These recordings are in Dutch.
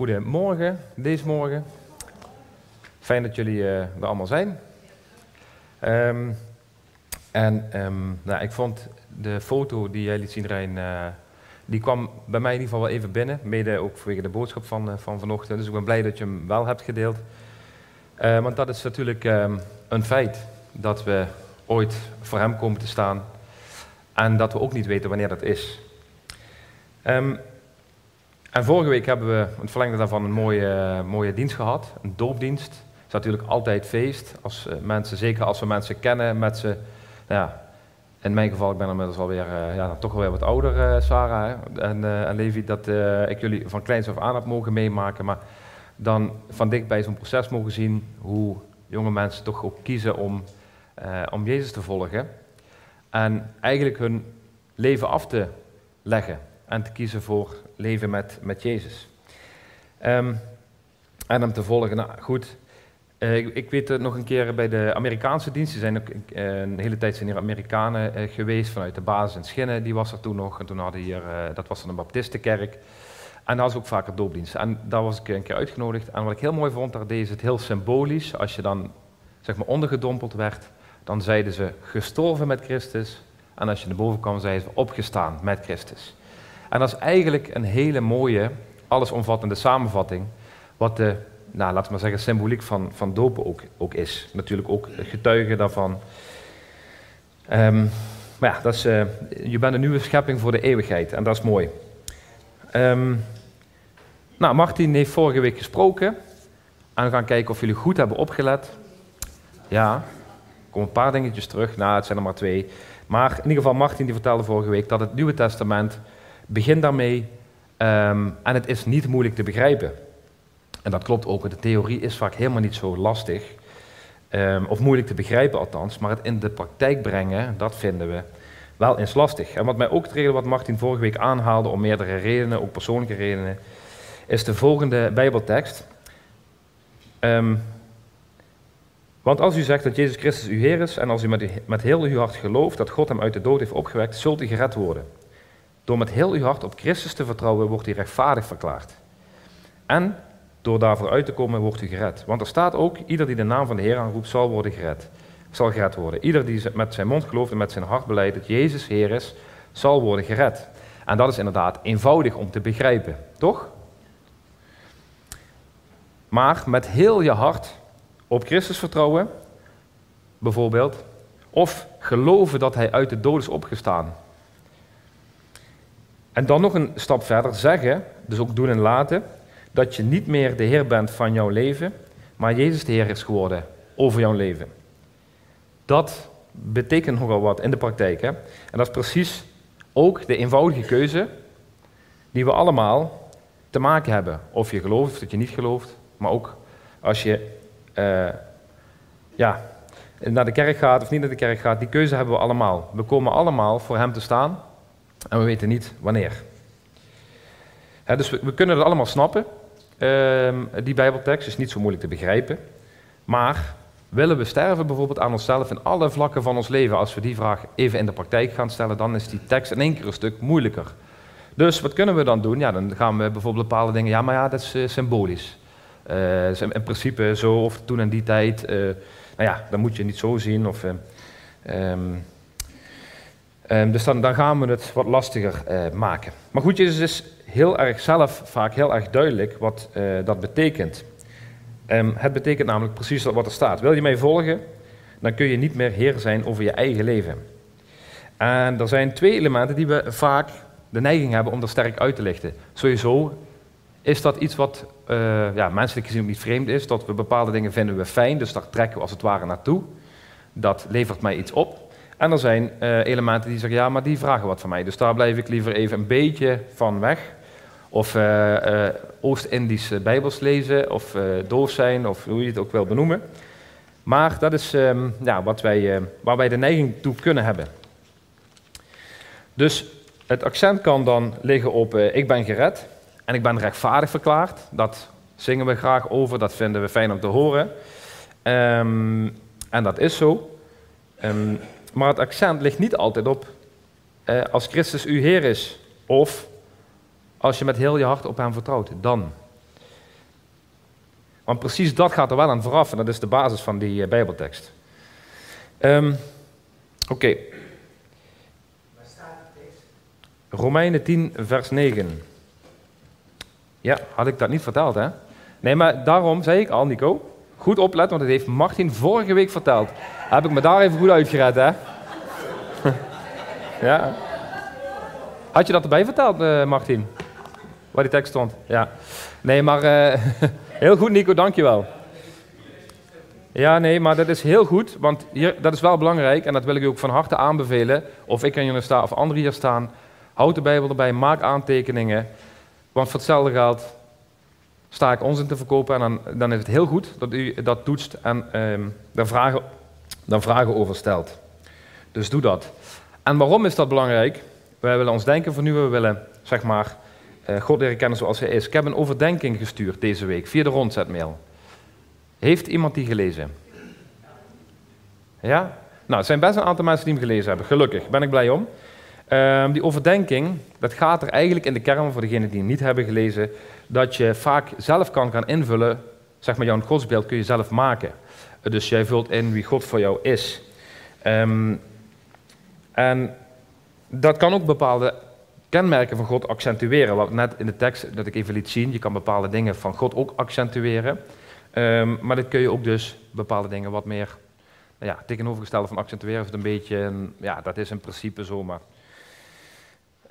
Goedemorgen, deze morgen. Fijn dat jullie eh, er allemaal zijn. Ehm, en ehm, nou, ik vond de foto die jij liet zien, Rijn, eh, die kwam bij mij in ieder geval wel even binnen. Mede ook vanwege de boodschap van, eh, van vanochtend. Dus ik ben blij dat je hem wel hebt gedeeld. Want dat is natuurlijk ehm, een feit dat we ooit voor hem komen te staan. En dat we ook niet weten wanneer dat is. En vorige week hebben we, in het verlengde daarvan, een mooie, mooie dienst gehad. Een doopdienst. Het is natuurlijk altijd feest. Als eh, mensen, zeker als we mensen kennen met ze. Nou ja, in mijn geval, ik ben inmiddels alweer, uh, ja, toch alweer wat ouder, uh, Sarah? En, en Levi, dat ik jullie van kleins af aan heb mogen meemaken. Maar dan van dichtbij zo'n proces mogen zien hoe jonge mensen toch ook kiezen om, om Jezus te volgen. En eigenlijk hun leven af te leggen en te kiezen voor leven met, met Jezus. Um, en hem te volgen. Nou goed, uh, ik, weet het nog een keer bij de Amerikaanse diensten. zijn ook een hele tijd zijn hier Amerikanen uh, geweest vanuit de basis in Schinnen. Die was er toen nog. En toen hadden hier, dat was dan een baptistenkerk. En daar was ook vaker doopdienst. En daar was ik een keer uitgenodigd. En wat ik heel mooi vond, daar deden ze het heel symbolisch. Als je dan zeg maar ondergedompeld werd, dan zeiden ze gestorven met Christus. En als je naar boven kwam, zeiden ze opgestaan met Christus. En dat is eigenlijk een hele mooie, allesomvattende samenvatting, wat de, nou, laten we maar zeggen, symboliek van, van dopen ook, ook is. Natuurlijk ook getuigen daarvan. Um, maar ja, dat is, uh, je bent een nieuwe schepping voor de eeuwigheid en dat is mooi. Um, nou, Martin heeft vorige week gesproken. En we gaan kijken of jullie goed hebben opgelet. Ja, er komen een paar dingetjes terug. Nou, het zijn er maar twee. Maar in ieder geval, Martin die vertelde vorige week dat het Nieuwe Testament Begin daarmee. Um, en het is niet moeilijk te begrijpen. En dat klopt ook, de theorie is vaak helemaal niet zo lastig. Um, of moeilijk te begrijpen althans. Maar het in de praktijk brengen, dat vinden we wel eens lastig. En wat mij ook triggerde, wat Martin vorige week aanhaalde, om meerdere redenen, ook persoonlijke redenen, is de volgende Bijbeltekst. Um, want als u zegt dat Jezus Christus uw Heer is en als u met, met heel uw hart gelooft dat God hem uit de dood heeft opgewekt, zult u gered worden. Door met heel uw hart op Christus te vertrouwen, wordt u rechtvaardig verklaard. En door daarvoor uit te komen, wordt u gered. Want er staat ook, ieder die de naam van de Heer aanroept, zal worden gered. Zal gered worden. Ieder die met zijn mond gelooft en met zijn hart beleidt dat Jezus Heer is, zal worden gered. En dat is inderdaad eenvoudig om te begrijpen, toch? Maar met heel je hart op Christus vertrouwen, bijvoorbeeld, of geloven dat Hij uit de dood is opgestaan, en dan nog een stap verder zeggen, dus ook doen en laten, dat je niet meer de Heer bent van jouw leven, maar Jezus de Heer is geworden over jouw leven. Dat betekent nogal wat in de praktijk. Hè? En dat is precies ook de eenvoudige keuze die we allemaal te maken hebben. Of je gelooft of dat je niet gelooft, maar ook als je uh, ja, naar de kerk gaat of niet naar de kerk gaat, die keuze hebben we allemaal. We komen allemaal voor Hem te staan en we weten niet wanneer. dus we, kunnen het allemaal snappen. Uh, die Bijbeltekst is niet zo moeilijk te begrijpen. Maar willen we sterven bijvoorbeeld aan onszelf in alle vlakken van ons leven? Als we die vraag even in de praktijk gaan stellen, dan is die tekst in één keer een stuk moeilijker. Dus wat kunnen we dan doen? Ja, dan gaan we bijvoorbeeld bepaalde dingen. Ja, maar ja, dat is uh, symbolisch. Uh, in principe zo of toen en die tijd. Uh, nou ja, dan moet je niet zo zien. Of, um, Um, dus dan, gaan we het wat lastiger uh, maken. Maar goed, Jezus is heel erg zelf vaak heel erg duidelijk wat uh, dat betekent. Um, het betekent namelijk precies wat er staat. Wil je mij volgen, dan kun je niet meer heer zijn over je eigen leven. En er zijn twee elementen die we vaak de neiging hebben om dat sterk uit te lichten. Sowieso is dat iets wat uh, ja, menselijk gezien niet vreemd is. Dat we bepaalde dingen vinden we fijn, dus daar trekken we als het ware naartoe. Dat levert mij iets op. En er zijn uh, elementen die zeggen, ja, maar die vragen wat van mij. Dus daar blijf ik liever even een beetje van weg. Of uh, uh, Oost-Indische bijbels lezen, of doof zijn, of hoe je het ook wil benoemen. Maar dat is ja, wat wij, waar wij de neiging toe kunnen hebben. Dus het accent kan dan liggen op ik ben gered en ik ben rechtvaardig verklaard. Dat zingen we graag over, dat vinden we fijn om te horen. Um, en dat is zo. Um, maar het accent ligt niet altijd op eh, als Christus uw Heer is. Of als je met heel je hart op Hem vertrouwt, dan. Want precies dat gaat er wel aan vooraf en dat is de basis van die uh, Bijbeltekst. Um, Oké. Okay. Romeinen 10, vers 9. Ja, had ik dat niet verteld, hè? Nee, maar daarom zei ik al, Nico, goed opletten, want het heeft Martin vorige week verteld. Heb ik me daar even goed uitgered, hè? ja. Had je dat erbij verteld, uh, Martin? Waar die tekst stond? Ja. Nee, maar uh, heel goed, Nico, dankjewel. Ja, nee, maar dat is heel goed, want hier, dat is wel belangrijk en dat wil ik u ook van harte aanbevelen. Of ik aan jullie sta of anderen hier staan. Houd de Bijbel erbij, maak aantekeningen. Want voor hetzelfde geld sta ik onzin te verkopen en dan, dan is het heel goed dat u dat toetst en um, dan, vragen, dan vragen over stelt. Dus doe dat. En waarom is dat belangrijk? Wij willen ons denken vernieuwen, we willen zeg maar uh, God leren kennen zoals hij is. Ik heb een overdenking gestuurd deze week via de rondzetmail. Heeft iemand die gelezen? Ja? Nou, het zijn best een aantal mensen die hem gelezen hebben. Gelukkig, ben ik blij om. Uh, die overdenking, dat gaat er eigenlijk in de kern, voor degenen die hem niet hebben gelezen, dat je vaak zelf kan gaan invullen, zeg maar jouw godsbeeld kun je zelf maken. Dus jij vult in wie God voor jou is. Um, en dat kan ook bepaalde kenmerken van God accentueren. Wat net in de tekst dat ik even liet zien, je kan bepaalde dingen van God ook accentueren. Um, maar dat kun je ook dus bepaalde dingen wat meer nou ja, tegenovergestelde van accentueren. Of het een beetje, ja, dat is in principe zomaar.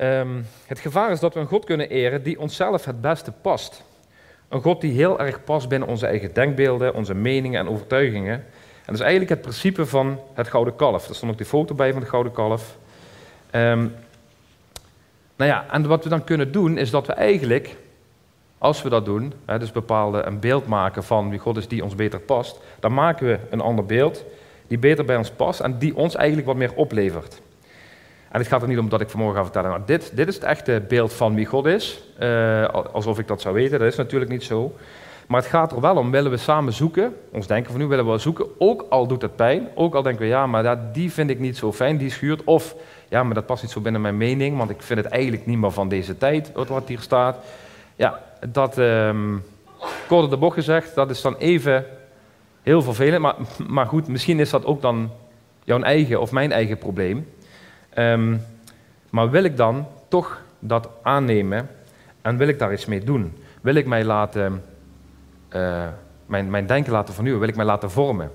Um, het gevaar is dat we een God kunnen eren die onszelf het beste past. Een God die heel erg past binnen onze eigen denkbeelden, onze meningen en overtuigingen. En dat is eigenlijk het principe van het gouden kalf. Er stond ook die foto bij van het gouden kalf. Um, nou ja, en wat we dan kunnen doen, is dat we eigenlijk, als we dat doen, hè, dus bepaalde een beeld maken van wie God is die ons beter past, dan maken we een ander beeld die beter bij ons past en die ons eigenlijk wat meer oplevert. En het gaat er niet om dat ik vanmorgen ga vertellen, nou, dit, dit is het echte beeld van wie God is, uh, alsof ik dat zou weten, dat is natuurlijk niet zo. Maar het gaat er wel om, willen we samen zoeken, ons denken van nu willen we zoeken, ook al doet het pijn, ook al denken we ja, maar dat, die vind ik niet zo fijn, die schuurt, of ja, maar dat past niet zo binnen mijn mening, want ik vind het eigenlijk niet meer van deze tijd, wat hier staat. Ja, dat, um, de bocht gezegd, dat is dan even heel vervelend, maar, maar goed, misschien is dat ook dan jouw eigen of mijn eigen probleem. Um, maar wil ik dan toch dat aannemen en wil ik daar iets mee doen? Wil ik mij laten, uh, mijn, mijn denken laten vernieuwen? Wil ik mij laten vormen?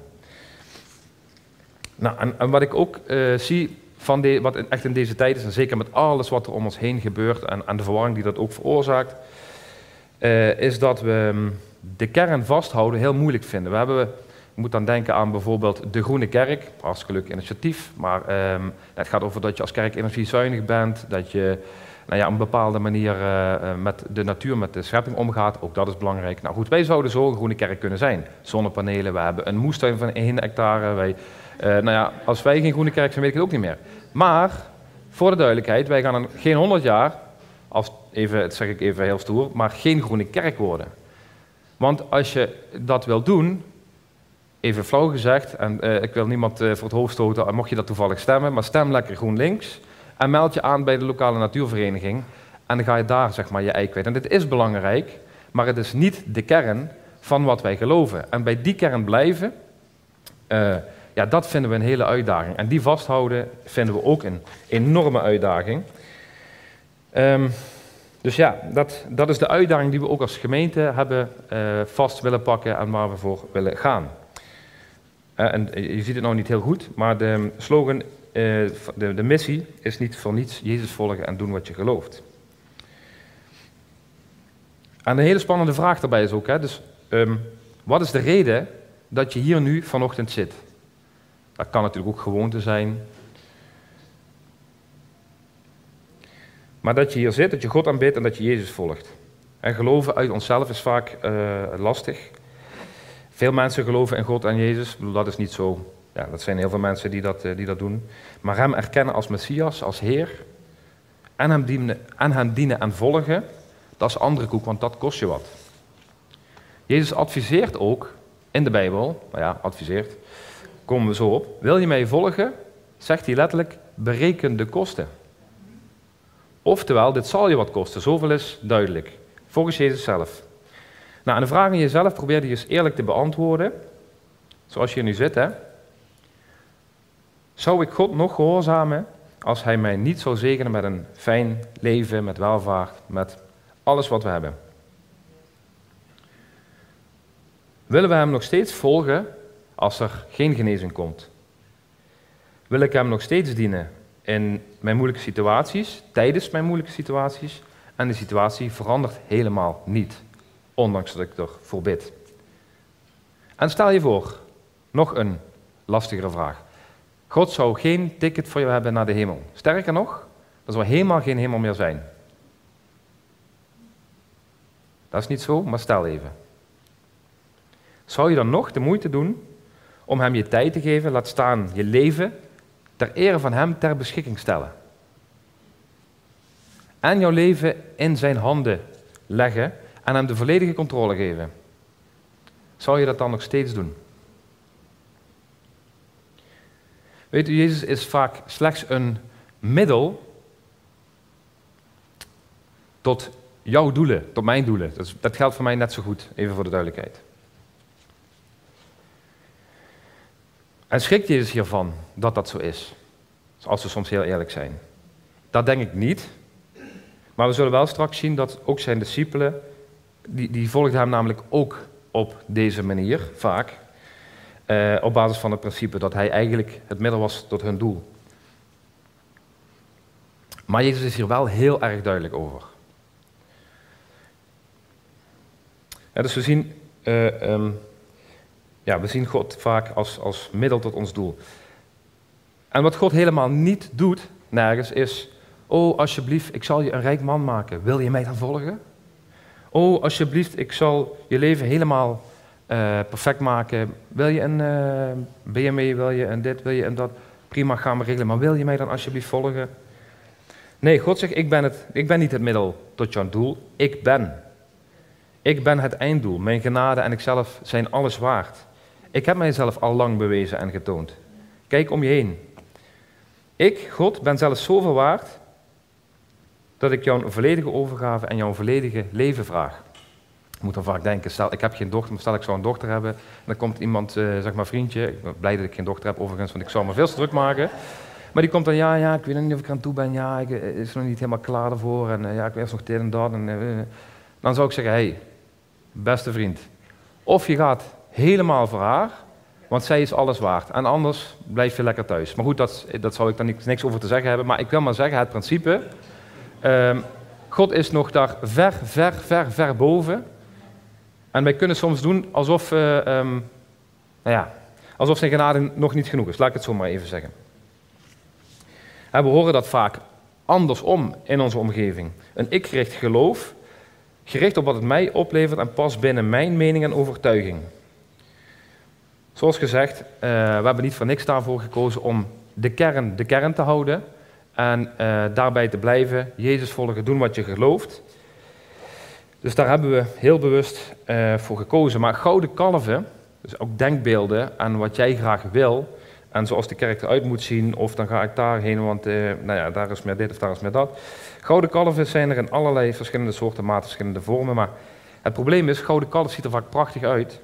Nou, en, wat ik ook uh, zie van de, wat echt in deze tijd is, en zeker met alles wat er om ons heen gebeurt en, de verwarring die dat ook veroorzaakt, uh, is dat we ehm, de kern vasthouden heel moeilijk vinden. We hebben, je moet dan denken aan bijvoorbeeld de Groene Kerk, hartstikke leuk initiatief, maar um, het gaat over dat je als kerk energiezuinig bent, dat je nou ja, op een bepaalde manier uh, met de natuur, met de schepping omgaat. Ook dat is belangrijk. Nou goed, wij zouden zo groene kerk kunnen zijn. Zonnepanelen, we hebben een moestuin van 1 hectare. Wij, uh, nou ja, als wij geen groene kerk zijn, weet ik het ook niet meer. Maar, voor de duidelijkheid, wij gaan geen 100 jaar, als, even, dat zeg ik even heel stoer, maar geen groene kerk worden. Want als je dat wil doen, even flauw gezegd, en uh, ik wil niemand uh, voor het hoofd stoten, mocht je dat toevallig stemmen, maar stem lekker GroenLinks en meld je aan bij de lokale natuurvereniging en dan ga je daar zeg maar je ei. En dit is belangrijk, maar het is niet de kern van wat wij geloven. En bij die kern blijven, uh, ja, dat vinden we een hele uitdaging. En die vasthouden vinden we ook een enorme uitdaging. Um, dus ja, dat, dat is de uitdaging die we ook als gemeente hebben vast willen pakken en waar we voor willen gaan. Uh, en je ziet het nou niet heel goed, maar de slogan, uh, de, de missie is niet voor niets Jezus volgen en doen wat je gelooft. En een hele spannende vraag daarbij is ook, hè, dus um, wat is de reden dat je hier nu vanochtend zit? Dat kan natuurlijk ook gewoonte zijn. Maar dat je hier zit, dat je God aanbidt en dat je Jezus volgt. En geloven uit onszelf is vaak lastig. Veel mensen geloven in God en Jezus. Dat is niet zo. Ja, dat zijn heel veel mensen die dat, uh, die dat doen. Maar Hem erkennen als Messias, als Heer. En hem, dienen, en hem dienen en volgen. Dat is andere koek, want dat kost je wat. Jezus adviseert ook in de Bijbel. Nou ja, adviseert komen we zo op. Wil je mij volgen? Zegt hij letterlijk, bereken de kosten. Oftewel, dit zal je wat kosten. Zoveel is duidelijk. Volgens Jezus zelf. Nou, en de vraag aan jezelf probeer die eens eerlijk te beantwoorden. Zoals je nu zit, hè. Zou ik God nog gehoorzamen als Hij mij niet zou zegenen met een fijn leven, met welvaart, met alles wat we hebben? Willen we Hem nog steeds volgen als er geen genezing komt? Wil ik Hem nog steeds dienen in mijn moeilijke situaties, tijdens mijn moeilijke situaties? En de situatie verandert helemaal niet, ondanks dat ik ervoor bid. En stel je voor, nog een lastigere vraag. God zou geen ticket voor jou hebben naar de hemel. Sterker nog, er zou helemaal geen hemel meer zijn. Dat is niet zo, maar stel even. Zou je dan nog de moeite doen om hem je tijd te geven, laat staan je leven, ter ere van hem ter beschikking stellen? En jouw leven in zijn handen leggen en hem de volledige controle geven? Zou je dat dan nog steeds doen? Weet u, Jezus is vaak slechts een middel tot jouw doelen, tot mijn doelen. Dat, dat geldt voor mij net zo goed, even voor de duidelijkheid. En schrikt Jezus hiervan dat dat zo is? Als we soms heel eerlijk zijn. Dat denk ik niet. Maar we zullen wel straks zien dat ook zijn discipelen, die, die volgden hem namelijk ook op deze manier, vaak. Uh, op basis van het principe dat hij eigenlijk het middel was tot hun doel. Maar Jezus is hier wel heel erg duidelijk over. Dus we zien, uh, um, ja, we zien God vaak als, als middel tot ons doel. En wat God helemaal niet doet, nergens, is: Oh, alsjeblieft, ik zal je een rijk man maken. Wil je mij dan volgen? Oh, alsjeblieft, ik zal je leven helemaal uh, perfect maken. Wil je een uh, eh, BMW, wil je een dit, wil je een dat? Prima, gaan we regelen. Maar wil je mij dan alsjeblieft volgen? Nee, God zegt, ik ben, het, ik ben niet het middel tot jouw doel. Ik ben. Ik ben het einddoel. Mijn genade en ikzelf zijn alles waard. Ik heb mijzelf al lang bewezen en getoond. Kijk om je heen. Ik, God, ben zelfs zoveel waard dat ik jou een volledige overgave en jouw volledige leven vraag. Ik moet dan vaak denken, stel ik heb geen dochter, maar stel ik zou een dochter hebben, en dan komt iemand, uh, zeg maar vriendje, ik ben blij dat ik geen dochter heb overigens, want ik zou me veel te druk maken. Maar die komt dan, ja, ja, ik weet niet of ik aan toe ben, ja, ik uh, is nog niet helemaal klaar ervoor, en uh, ja, ik weet nog dit en dat. Dan zou ik zeggen, hey, beste vriend, of je gaat helemaal voor haar, want zij is alles waard. En anders blijf je lekker thuis. Maar goed, dat, dat zou ik dan niks over te zeggen hebben. Maar ik wil maar zeggen, het principe. Um, God is nog daar ver, ver, ver, ver boven. En wij kunnen soms doen alsof, uh, um, nou ja, alsof zijn genade nog niet genoeg is. Laat ik het zo maar even zeggen. En we horen dat vaak andersom in onze omgeving. Een ik-gericht geloof, gericht op wat het mij oplevert en past binnen mijn mening en overtuiging. Zoals gezegd, uh, we hebben niet voor niks daarvoor gekozen om de kern de kern te houden en uh, daarbij te blijven, Jezus volgen, doen wat je gelooft. Dus daar hebben we heel bewust uh, voor gekozen. Maar gouden kalven, dus ook denkbeelden aan wat jij graag wil, en zoals de kerk eruit moet zien, of dan ga ik daarheen, want uh, nou ja, daar is meer dit of daar is meer dat. Gouden kalven zijn er in allerlei verschillende soorten, maten, verschillende vormen. Maar het probleem is, gouden kalf ziet er vaak prachtig uit.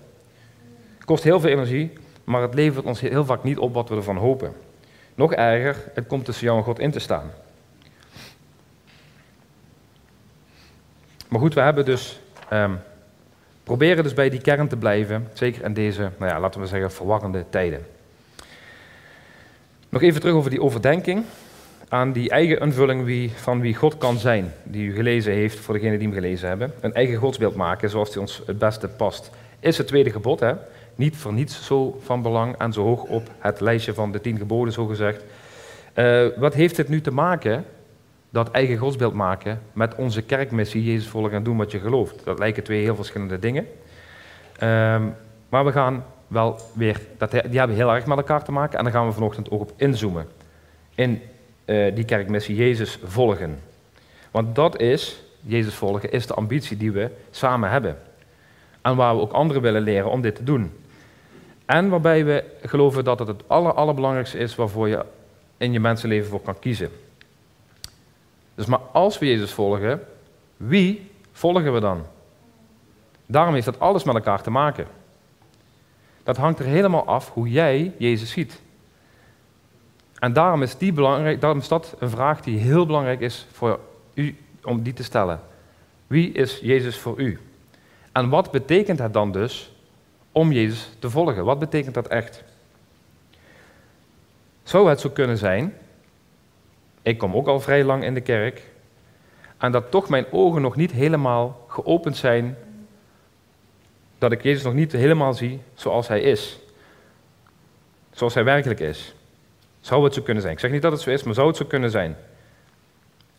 Kost heel veel energie, maar het levert ons heel vaak niet op wat we ervan hopen. Nog erger, het komt tussen jou en God in te staan. Maar goed, we hebben dus. Um, proberen dus bij die kern te blijven, zeker in deze, nou ja, laten we zeggen, verwarrende tijden. Nog even terug over die overdenking aan die eigen invulling wie, van wie God kan zijn, die u gelezen heeft, voor degenen die hem gelezen hebben. Een eigen godsbeeld maken zoals die ons het beste past, is het tweede gebod. Hè? Niet voor niets zo van belang en zo hoog op het lijstje van de tien geboden, zo gezegd. Uh, wat heeft het nu te maken, dat eigen godsbeeld maken, met onze kerkmissie, Jezus volgen en doen wat je gelooft? Dat lijken twee heel verschillende dingen. Um, maar we gaan wel weer, dat, die hebben heel erg met elkaar te maken en daar gaan we vanochtend ook op inzoomen. In uh, die kerkmissie Jezus volgen. Want dat is, Jezus volgen, is de ambitie die we samen hebben. En waar we ook anderen willen leren om dit te doen. En waarbij we geloven dat het het aller, allerbelangrijkste is waarvoor je in je mensenleven voor kan kiezen. Dus maar als we Jezus volgen, wie volgen we dan? Daarom heeft dat alles met elkaar te maken. Dat hangt er helemaal af hoe jij Jezus ziet. En daarom is, die belangrijk, daarom is dat een vraag die heel belangrijk is voor u om die te stellen. Wie is Jezus voor u? En wat betekent het dan dus om Jezus te volgen? Wat betekent dat echt? Zou het zo kunnen zijn, ik kom ook al vrij lang in de kerk, en dat toch mijn ogen nog niet helemaal geopend zijn, dat ik Jezus nog niet helemaal zie zoals Hij is. Zoals Hij werkelijk is. Zou het zo kunnen zijn? Ik zeg niet dat het zo is, maar zou het zo kunnen zijn?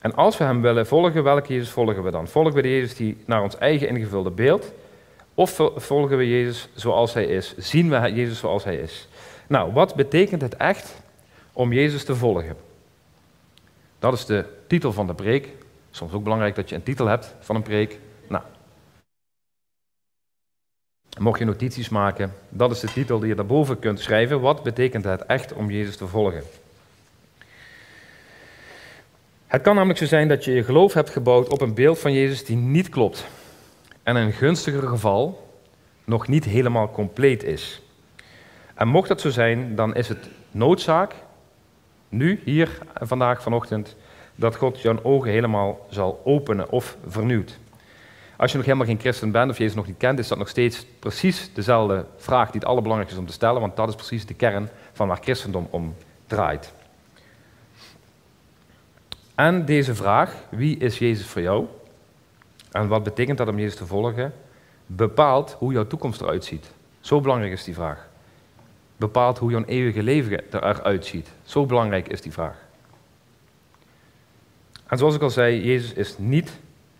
En als we Hem willen volgen, welke Jezus volgen we dan? Volgen we de Jezus die naar ons eigen ingevulde beeld? Of volgen we Jezus zoals Hij is? Zien we Jezus zoals Hij is? Nou, wat betekent het echt om Jezus te volgen? Dat is de titel van de preek. Soms ook belangrijk dat je een titel hebt van een preek. Nou, mocht je notities maken, dat is de titel die je daarboven kunt schrijven. Wat betekent het echt om Jezus te volgen? Het kan namelijk zo zijn dat je je geloof hebt gebouwd op een beeld van Jezus die niet klopt. En in een gunstiger geval nog niet helemaal compleet is. En mocht dat zo zijn, dan is het noodzaak, nu, hier, vandaag, vanochtend, dat God jouw ogen helemaal zal openen of vernieuwt. Als je nog helemaal geen christen bent of je Jezus nog niet kent, is dat nog steeds precies dezelfde vraag die het allerbelangrijkste is om te stellen, want dat is precies de kern van waar christendom om draait. En deze vraag, wie is Jezus voor jou? En wat betekent dat om Jezus te volgen? Bepaalt hoe jouw toekomst eruit ziet. Zo belangrijk is die vraag. Bepaalt hoe jouw eeuwige leven eruit ziet. Zo belangrijk is die vraag. En zoals ik al zei, Jezus is niet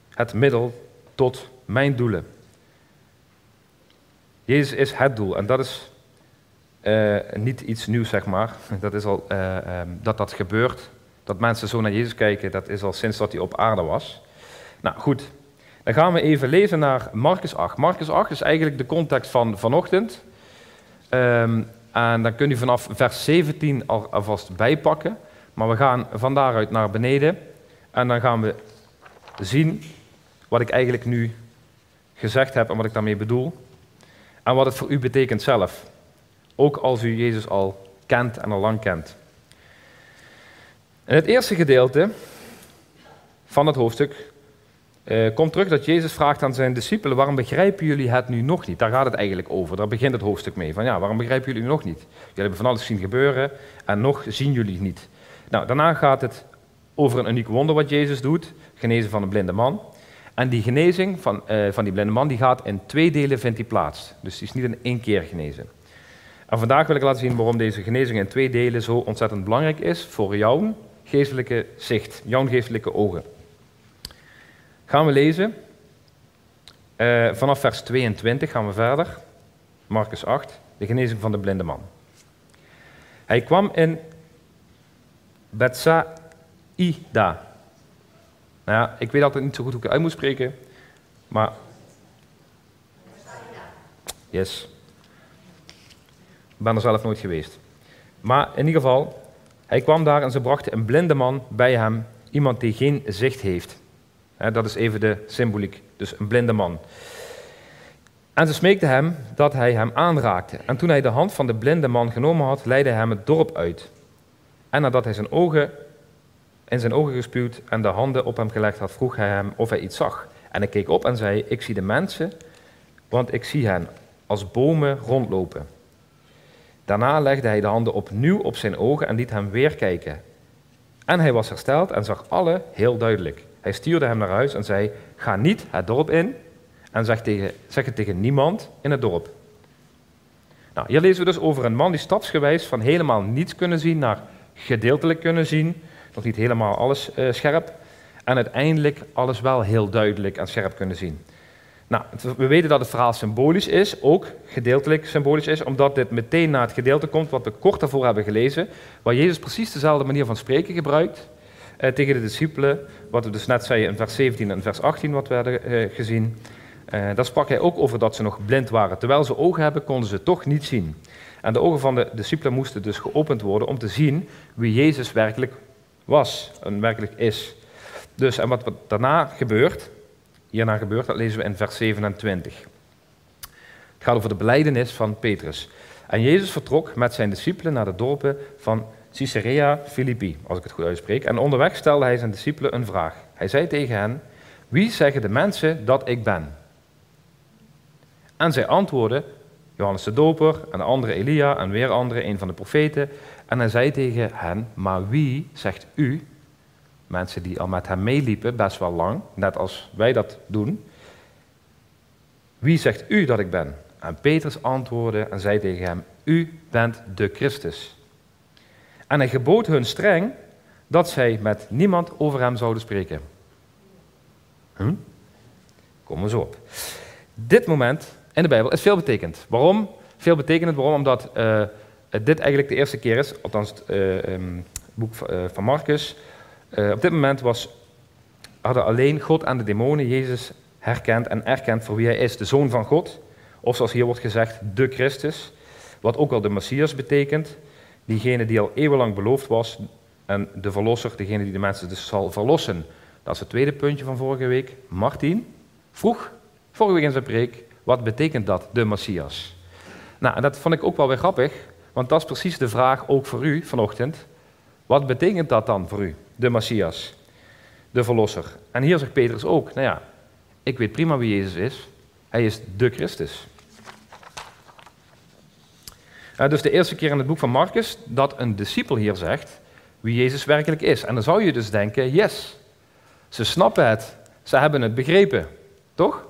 het middel tot mijn doelen. Jezus is het doel en dat is uh, niet iets nieuws, zeg maar. Dat is al uh, um, dat dat gebeurt. Dat mensen zo naar Jezus kijken, dat is al sinds dat hij op aarde was. Nou goed, dan gaan we even lezen naar Marcus 8. Marcus 8 is eigenlijk de context van vanochtend. Um, en dan kun u vanaf vers 17 al, alvast bijpakken. Maar we gaan van daaruit naar beneden. En dan gaan we zien wat ik eigenlijk nu gezegd heb en wat ik daarmee bedoel. En wat het voor u betekent zelf. Ook als u Jezus al kent en al lang kent. In het eerste gedeelte van het hoofdstuk uh, komt terug dat Jezus vraagt aan zijn discipelen: waarom begrijpen jullie het nu nog niet? Daar gaat het eigenlijk over. Daar begint het hoofdstuk mee. Van ja, waarom begrijpen jullie nog niet? Jullie hebben van alles zien gebeuren en nog zien jullie het niet. Nou, daarna gaat het over een uniek wonder wat Jezus doet: genezen van een blinde man. En die genezing van, uh, van die blinde man die gaat in twee delen vindt die plaats. Dus die is niet in één keer genezen. En vandaag wil ik laten zien waarom deze genezing in twee delen zo ontzettend belangrijk is voor jouw geestelijke zicht, jouw geestelijke ogen. Gaan we lezen. Uh, vanaf vers 22 gaan we verder. Marcus 8, de genezing van de blinde man. Hij kwam in Bethsaida. Nou ja, ik weet altijd niet zo goed hoe ik het uit moet spreken, maar... Yes. Ik ben er zelf nooit geweest. Maar in ieder geval, hij kwam daar en ze brachten een blinde man bij hem, iemand die geen zicht heeft. Dat is even de symboliek, dus een blinde man. En ze smeekte hem dat hij hem aanraakte. En toen hij de hand van de blinde man genomen had, leidde hij hem het dorp uit. En nadat hij zijn ogen, in zijn ogen gespuwd en de handen op hem gelegd had, vroeg hij hem of hij iets zag. En hij keek op en zei, ik zie de mensen, want ik zie hen als bomen rondlopen. Daarna legde hij de handen opnieuw op zijn ogen en liet hem weer kijken. En hij was hersteld en zag alle heel duidelijk. Hij stuurde hem naar huis en zei: Ga niet het dorp in en zeg, tegen, zeg het tegen niemand in het dorp. Nou, hier lezen we dus over een man die stapsgewijs van helemaal niets kunnen zien naar gedeeltelijk kunnen zien, nog niet helemaal alles uh, scherp, en uiteindelijk alles wel heel duidelijk en scherp kunnen zien. Nou, we weten dat het verhaal symbolisch is, ook gedeeltelijk symbolisch is, omdat dit meteen na het gedeelte komt wat we kort daarvoor hebben gelezen, waar Jezus precies dezelfde manier van spreken gebruikt eh, tegen de discipelen, wat we dus net zeiden in vers 17 en vers 18 wat we hadden eh, gezien. Uh, daar sprak hij ook over dat ze nog blind waren. Terwijl ze ogen hebben, konden ze toch niet zien. En de ogen van de discipelen moesten dus geopend worden om te zien wie Jezus werkelijk was en werkelijk is. Dus, en wat, wat daarna gebeurt, hierna gebeurt, dat lezen we in vers 27. Het gaat over de beleidenis van Petrus. En Jezus vertrok met zijn discipelen naar de dorpen van Caesarea Philippi, als ik het goed uitspreek. En onderweg stelde hij zijn discipelen een vraag. Hij zei tegen hen, wie zeggen de mensen dat ik ben? En zij antwoordden, Johannes de Doper, en de andere Elia, en weer andere, een van de profeten. En hij zei tegen hen, maar wie zegt u, mensen die al met hem meeliepen, best wel lang, net als wij dat doen, wie zegt u dat ik ben? En Petrus antwoordde en zei tegen hem, u bent de Christus. En hij gebood hun streng dat zij met niemand over hem zouden spreken. Hm? Komen we zo op. Dit moment in de Bijbel is veel betekend. Waarom? Veel betekend. Waarom? Omdat uh, dit eigenlijk de eerste keer is, althans het uh, um, boek uh, van Marcus. Op dit moment was, hadden alleen God en de demonen Jezus herkend en erkend voor wie hij is, de Zoon van God. Of zoals hier wordt gezegd, de Christus. Wat ook al de Messias betekent. Diegene die al eeuwenlang beloofd was. En de Verlosser, degene die de mensen dus zal verlossen. Dat is het tweede puntje van vorige week. Martin vroeg vorige week in zijn preek, wat betekent dat, de Messias? Nou, en dat vond ik ook wel weer grappig, want dat is precies de vraag ook voor u vanochtend. Wat betekent dat dan voor u, de Messias, de Verlosser? En hier zegt Petrus ook, nou ja, ik weet prima wie Jezus is. Hij is de Christus. Uh, dus de eerste keer in het boek van Marcus dat een discipel hier zegt wie Jezus werkelijk is. En dan zou je dus denken, yes, ze snappen het, ze hebben het begrepen, toch?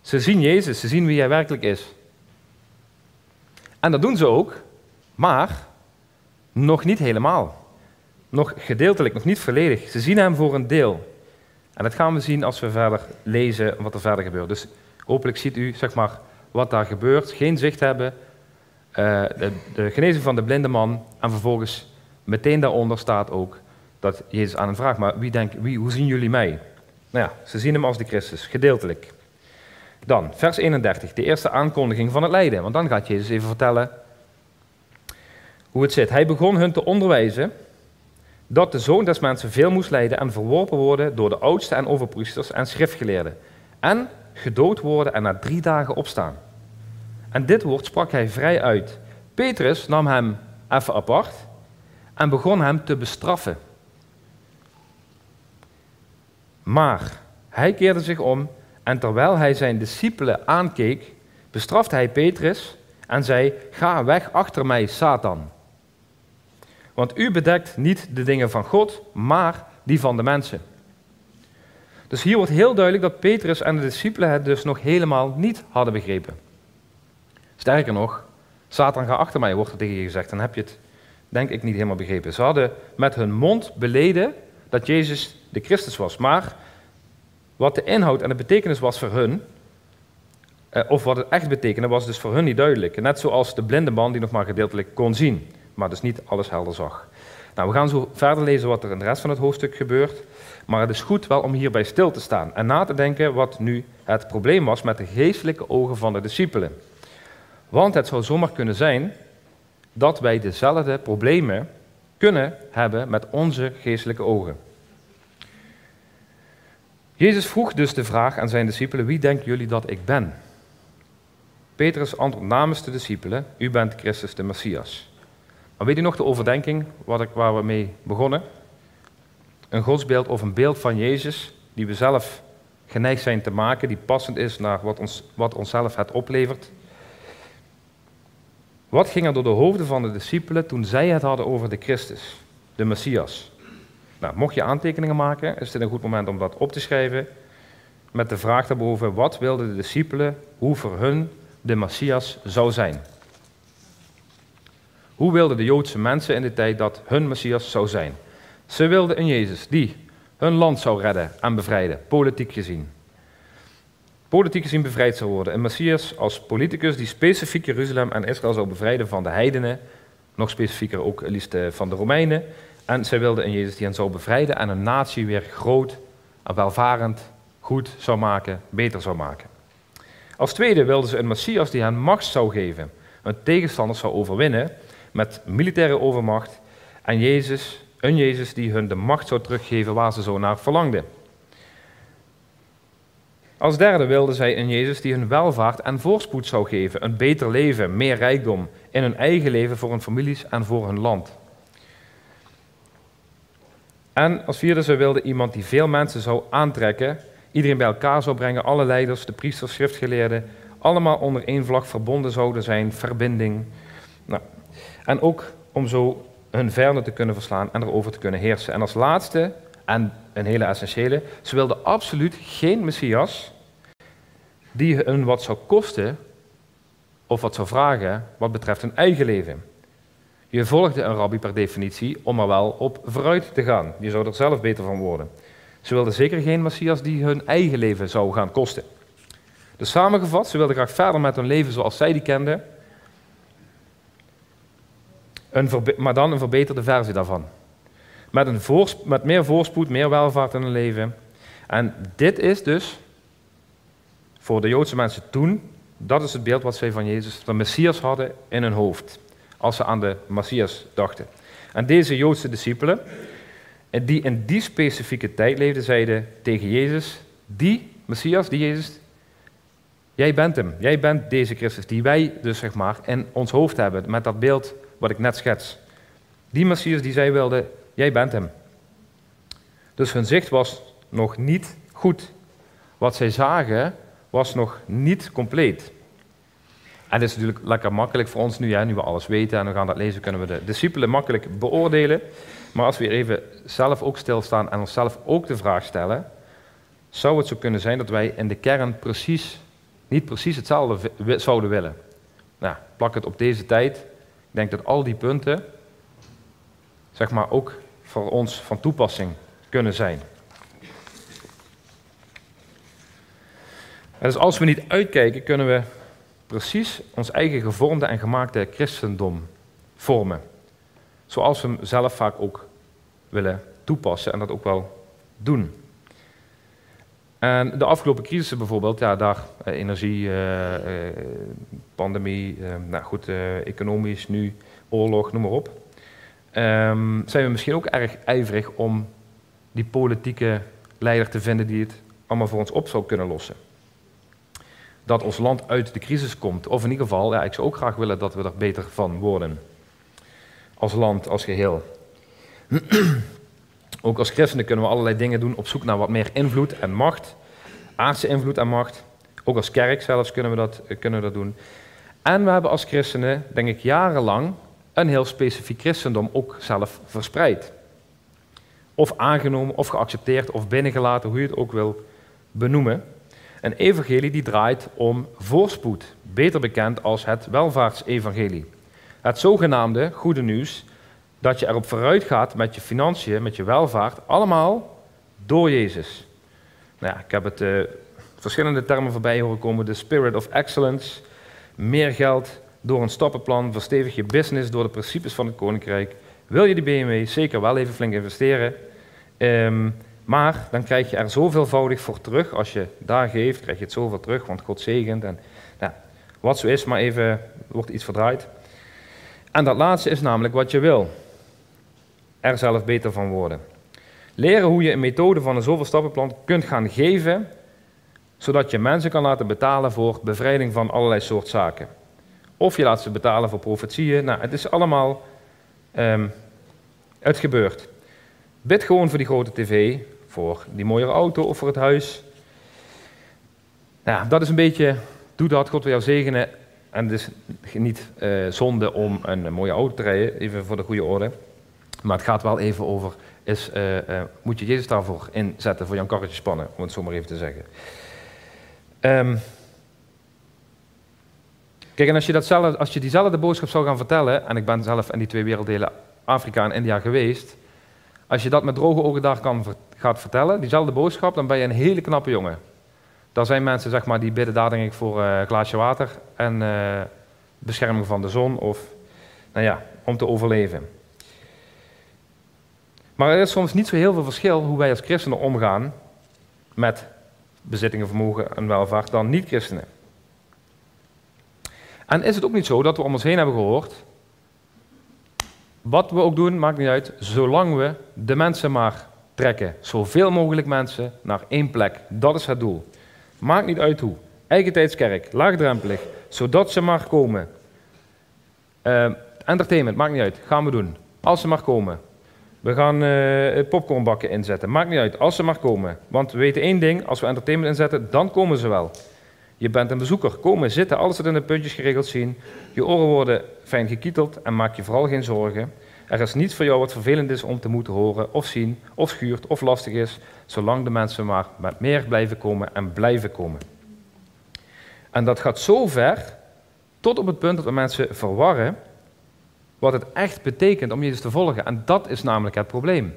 Ze zien Jezus, ze zien wie hij werkelijk is. En dat doen ze ook, maar nog niet helemaal. Nog gedeeltelijk, nog niet volledig. Ze zien hem voor een deel. En dat gaan we zien als we verder lezen wat er verder gebeurt. Dus hopelijk ziet u zeg maar, wat daar gebeurt. Geen zicht hebben. Uh, de, de, genezing van de blinde man. En vervolgens meteen daaronder staat ook dat Jezus aan hem vraagt. Maar wie denkt, wie, hoe zien jullie mij? Nou ja, ze zien hem als de Christus, gedeeltelijk. Dan, vers 31, de eerste aankondiging van het lijden. Want dan gaat Jezus even vertellen hoe het zit. Hij begon hun te onderwijzen dat de zoon des mensen veel moest lijden en verworpen worden door de oudsten en overpriesters en schriftgeleerden. En gedood worden en na drie dagen opstaan. En dit woord sprak hij vrij uit. Petrus nam hem even apart en begon hem te bestraffen. Maar hij keerde zich om en terwijl hij zijn discipelen aankeek, bestrafte hij Petrus en zei: Ga weg achter mij, Satan. Want u bedekt niet de dingen van God, maar die van de mensen. Dus hier wordt heel duidelijk dat Petrus en de discipelen het dus nog helemaal niet hadden begrepen. Sterker nog, Satan ga achter mij, wordt er tegen je gezegd. Dan heb je het, denk ik, niet helemaal begrepen. Ze hadden met hun mond beleden dat Jezus de Christus was. Maar wat de inhoud en de betekenis was voor hun, eh, of wat het echt betekende, was dus voor hun niet duidelijk. Net zoals de blinde man die nog maar gedeeltelijk kon zien, maar dus niet alles helder zag. Nou, we gaan zo verder lezen wat er in de rest van het hoofdstuk gebeurt. Maar het is goed wel om hierbij stil te staan en na te denken wat nu het probleem was met de geestelijke ogen van de discipelen. Want het zou zomaar kunnen zijn dat wij dezelfde problemen kunnen hebben met onze geestelijke ogen. Jezus vroeg dus de vraag aan zijn discipelen: Wie denken jullie dat ik ben? Petrus antwoordt namens de discipelen: U bent Christus de Messias. Maar weet u nog de overdenking waar we mee begonnen? Een godsbeeld of een beeld van Jezus die we zelf geneigd zijn te maken, die passend is naar wat, ons, wat onszelf het oplevert. Wat ging er door de hoofden van de discipelen toen zij het hadden over de Christus, de Messias? Nou, mocht je aantekeningen maken, is dit een goed moment om dat op te schrijven. Met de vraag daarboven, wat wilden de discipelen, hoe voor hun de Messias zou zijn? Hoe wilden de Joodse mensen in de tijd dat hun Messias zou zijn? Ze wilden een Jezus die hun land zou redden en bevrijden, politiek gezien. Politiek gezien bevrijd zou worden. Een Messias als politicus die specifiek Jeruzalem en Israël zou bevrijden van de heidenen, nog specifieker ook liefst eh, van de Romeinen, en zij wilden een Jezus die hen zou bevrijden en een natie weer groot en welvarend, goed zou maken, beter zou maken. Als tweede wilden ze een Messias die hen macht zou geven, een tegenstander zou overwinnen met militaire overmacht en Jezus, een Jezus die hun de macht zou teruggeven waar ze zo naar verlangden. Als derde wilden zij een Jezus die hun welvaart en voorspoed zou geven, een beter leven, meer rijkdom in hun eigen leven voor hun families en voor hun land. En als vierde, ze wilden iemand die veel mensen zou aantrekken, iedereen bij elkaar zou brengen, alle leiders, de priesters, schriftgeleerden, allemaal onder één vlag verbonden zouden zijn, verbinding. Nou, en ook om zo hun vijanden te kunnen verslaan en erover te kunnen heersen. En als laatste, en een hele essentiële, ze wilden absoluut geen Messias die hun wat zou kosten of wat zou vragen wat betreft hun eigen leven. Je volgde een rabbi per definitie om er wel op vooruit te gaan. Je zou er zelf beter van worden. Ze wilden zeker geen Messias die hun eigen leven zou gaan kosten. Dus samengevat, ze wilden graag verder met hun leven zoals zij die kenden, een maar dan een verbeterde versie daarvan. Met, een met meer voorspoed, meer welvaart in hun leven. En dit is dus voor de Joodse mensen toen, dat is het beeld wat zij van Jezus, de Messias hadden in hun hoofd. Als ze aan de Messias dachten. En deze Joodse discipelen, die in die specifieke tijd leefden, zeiden tegen Jezus, die Messias, die Jezus, jij bent hem. Jij bent deze Christus die wij dus zeg maar in ons hoofd hebben, met dat beeld wat ik net schets. Die Messias die zij wilden, jij bent hem. Dus hun zicht was nog niet goed. Wat zij zagen was nog niet compleet. En het is natuurlijk lekker makkelijk voor ons nu, hè, nu we alles weten en we gaan dat lezen, kunnen we de discipelen makkelijk beoordelen. Maar als we even zelf ook stilstaan en onszelf ook de vraag stellen, zou het zo kunnen zijn dat wij in de kern precies, niet precies hetzelfde zouden willen. Nou, plak het op deze tijd. Ik denk dat al die punten, zeg maar, ook voor ons van toepassing kunnen zijn. En dus als we niet uitkijken, kunnen we precies ons eigen gevormde en gemaakte christendom vormen. Zoals we hem zelf vaak ook willen toepassen en dat ook wel doen. En de afgelopen crisissen bijvoorbeeld, ja, daar eh, energie, eh, eh, pandemie, nou goed, economisch nu, oorlog, noem maar op. Ehm, zijn we misschien ook erg ijverig om die politieke leider te vinden die het allemaal voor ons op zou kunnen lossen dat ons land uit de crisis komt. Of in ieder geval, ja, ik zou ook graag willen dat we er beter van worden. Als land, als geheel. Ook als christenen kunnen we allerlei dingen doen op zoek naar wat meer invloed en macht. Aardse invloed en macht. Ook als kerk zelfs kunnen we dat, kunnen we dat doen. En we hebben als christenen, denk ik, jarenlang een heel specifiek christendom ook zelf verspreid. Of aangenomen, of geaccepteerd, of binnengelaten, hoe je het ook wil benoemen. Een evangelie die draait om voorspoed, beter bekend als het welvaartsevangelie. Het zogenaamde goede nieuws dat je erop vooruit gaat met je financiën, met je welvaart, allemaal door Jezus. Nou ja, ik heb het uh, verschillende termen voorbij horen komen. De spirit of excellence, meer geld door een stappenplan, verstevig je business door de principes van het koninkrijk. Wil je die BMW zeker wel even flink investeren? Um, maar dan krijg je er zoveelvoudig voor terug. Als je daar geeft, krijg je het zoveel terug, want God zegent. En, nou, wat zo is, maar even wordt iets verdraaid. En dat laatste is namelijk wat je wil. Er zelf beter van worden. Leren hoe je een methode van een zoveel stappenplan kunt gaan geven, zodat je mensen kan laten betalen voor bevrijding van allerlei soort zaken. Of je laat ze betalen voor profetieën. Nou, het is allemaal um, het gebeurt. Bid gewoon voor die grote tv, voor die mooiere auto of voor het huis. Nou, dat is een beetje, doe dat, God wil jou zegenen. En het is niet uh, zonde om een, mooie auto te rijden, even voor de goede orde. Maar het gaat wel even over, is, uh, uh, moet je Jezus daarvoor inzetten, voor jouw karretje spannen, om het zo maar even te zeggen. Um, kijk, en als je, datzelfde, als je diezelfde boodschap zou gaan vertellen, en ik ben zelf in die twee werelddelen Afrika en India geweest, als je dat met droge ogen daar kan, gaat vertellen, diezelfde boodschap, dan ben je een hele knappe jongen. Daar zijn mensen zeg maar, die bidden daar denk ik voor uh, een glaasje water en bescherming van de zon of nou ja, om te overleven. Maar er is soms niet zo heel veel verschil hoe wij als christenen omgaan met bezittingen, vermogen en welvaart dan niet-christenen. En is het ook niet zo dat we om ons heen hebben gehoord wat we ook doen, maakt niet uit, zolang we de mensen maar trekken. Zoveel mogelijk mensen naar één plek. Dat is het doel. Maakt niet uit hoe. Eigen tijdskerk, laagdrempelig, zodat ze maar komen. Uh, entertainment, maakt niet uit, gaan we doen. Als ze maar komen. We gaan uh, popcornbakken inzetten, maakt niet uit, als ze maar komen. Want we weten één ding, als we entertainment inzetten, dan komen ze wel. Je bent een bezoeker, komen, zitten, alles wat in de puntjes geregeld zien. Je oren worden fijn gekieteld en maak je vooral geen zorgen. Er is niets voor jou wat vervelend is om te moeten horen of zien, of schuurt of lastig is, zolang de mensen maar met meer blijven komen en blijven komen. En dat gaat zo ver, tot op het punt dat we mensen verwarren wat het echt betekent om Jezus te volgen. En dat is namelijk het probleem.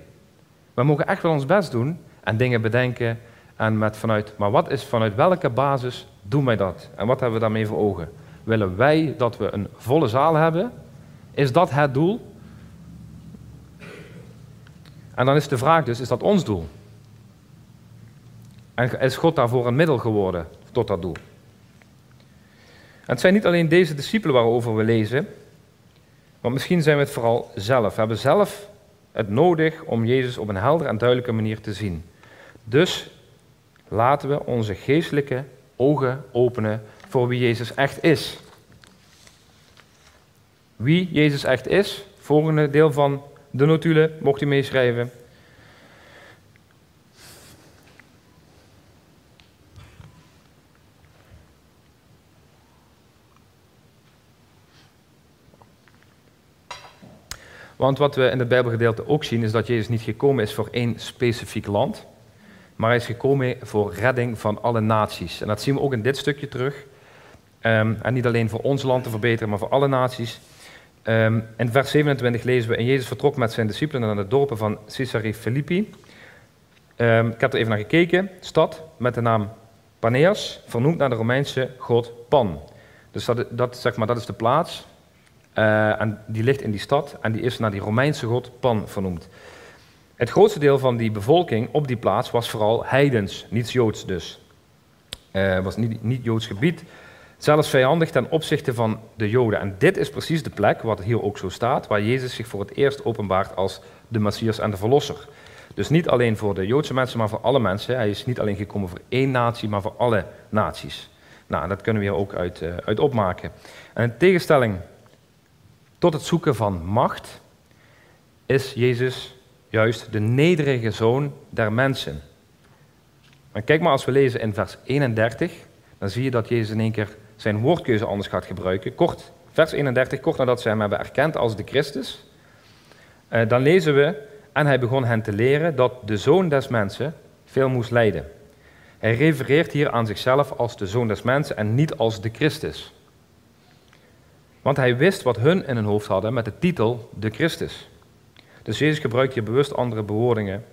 We mogen echt wel ons best doen en dingen bedenken en met vanuit, maar wat is vanuit welke basis doen wij dat? En wat hebben we daarmee voor ogen? Willen wij dat we een volle zaal hebben? Is dat het doel? En dan is de vraag dus, is dat ons doel? En is God daarvoor een middel geworden tot dat doel? Het zijn niet alleen deze discipelen waarover we lezen, maar misschien zijn we het vooral zelf. We hebben zelf het nodig om Jezus op een heldere en duidelijke manier te zien. Dus laten we onze geestelijke ogen openen voor wie Jezus echt is. Wie Jezus echt is, volgende deel van de notulen, mocht u meeschrijven. Want wat we in het Bijbelgedeelte ook zien, is dat Jezus niet gekomen is voor één specifiek land, maar hij is gekomen voor redding van alle naties. En dat zien we ook in dit stukje terug. Ehm, en niet alleen voor ons land te verbeteren, maar voor alle naties. Um, in vers 27 lezen we, en Jezus vertrok met zijn discipelen naar de dorpen van Caesarea Philippi. Um, ik heb er even naar gekeken. Stad met de naam Paneas, vernoemd naar de Romeinse god Pan. Dus dat, dat, zeg maar, dat is de plaats. Uh, en die ligt in die stad en die is naar die Romeinse god Pan vernoemd. Het grootste deel van die bevolking op die plaats was vooral heidens, niet Joods dus. Het uh, was niet, niet Joods gebied, zelfs vijandig ten opzichte van de Joden. En dit is precies de plek, wat hier ook zo staat, waar Jezus zich voor het eerst openbaart als de Messias en de Verlosser. Dus niet alleen voor de Joodse mensen, maar voor alle mensen. Hij is niet alleen gekomen voor één natie, maar voor alle naties. Nou, dat kunnen we hier ook uit, uh, uit opmaken. En in tegenstelling tot het zoeken van macht is Jezus juist de nederige zoon der mensen. En kijk maar als we lezen in vers 31, dan zie je dat Jezus in één keer zijn woordkeuze anders gaat gebruiken. Kort, vers 31, kort nadat ze hem hebben erkend als de Christus, eh, dan lezen we, en hij begon hen te leren dat de zoon des mensen veel moest lijden. Hij refereert hier aan zichzelf als de zoon des mensen en niet als de Christus. Want hij wist wat hun in hun hoofd hadden met de titel de Christus. Dus Jezus gebruikt hier bewust andere bewoordingen,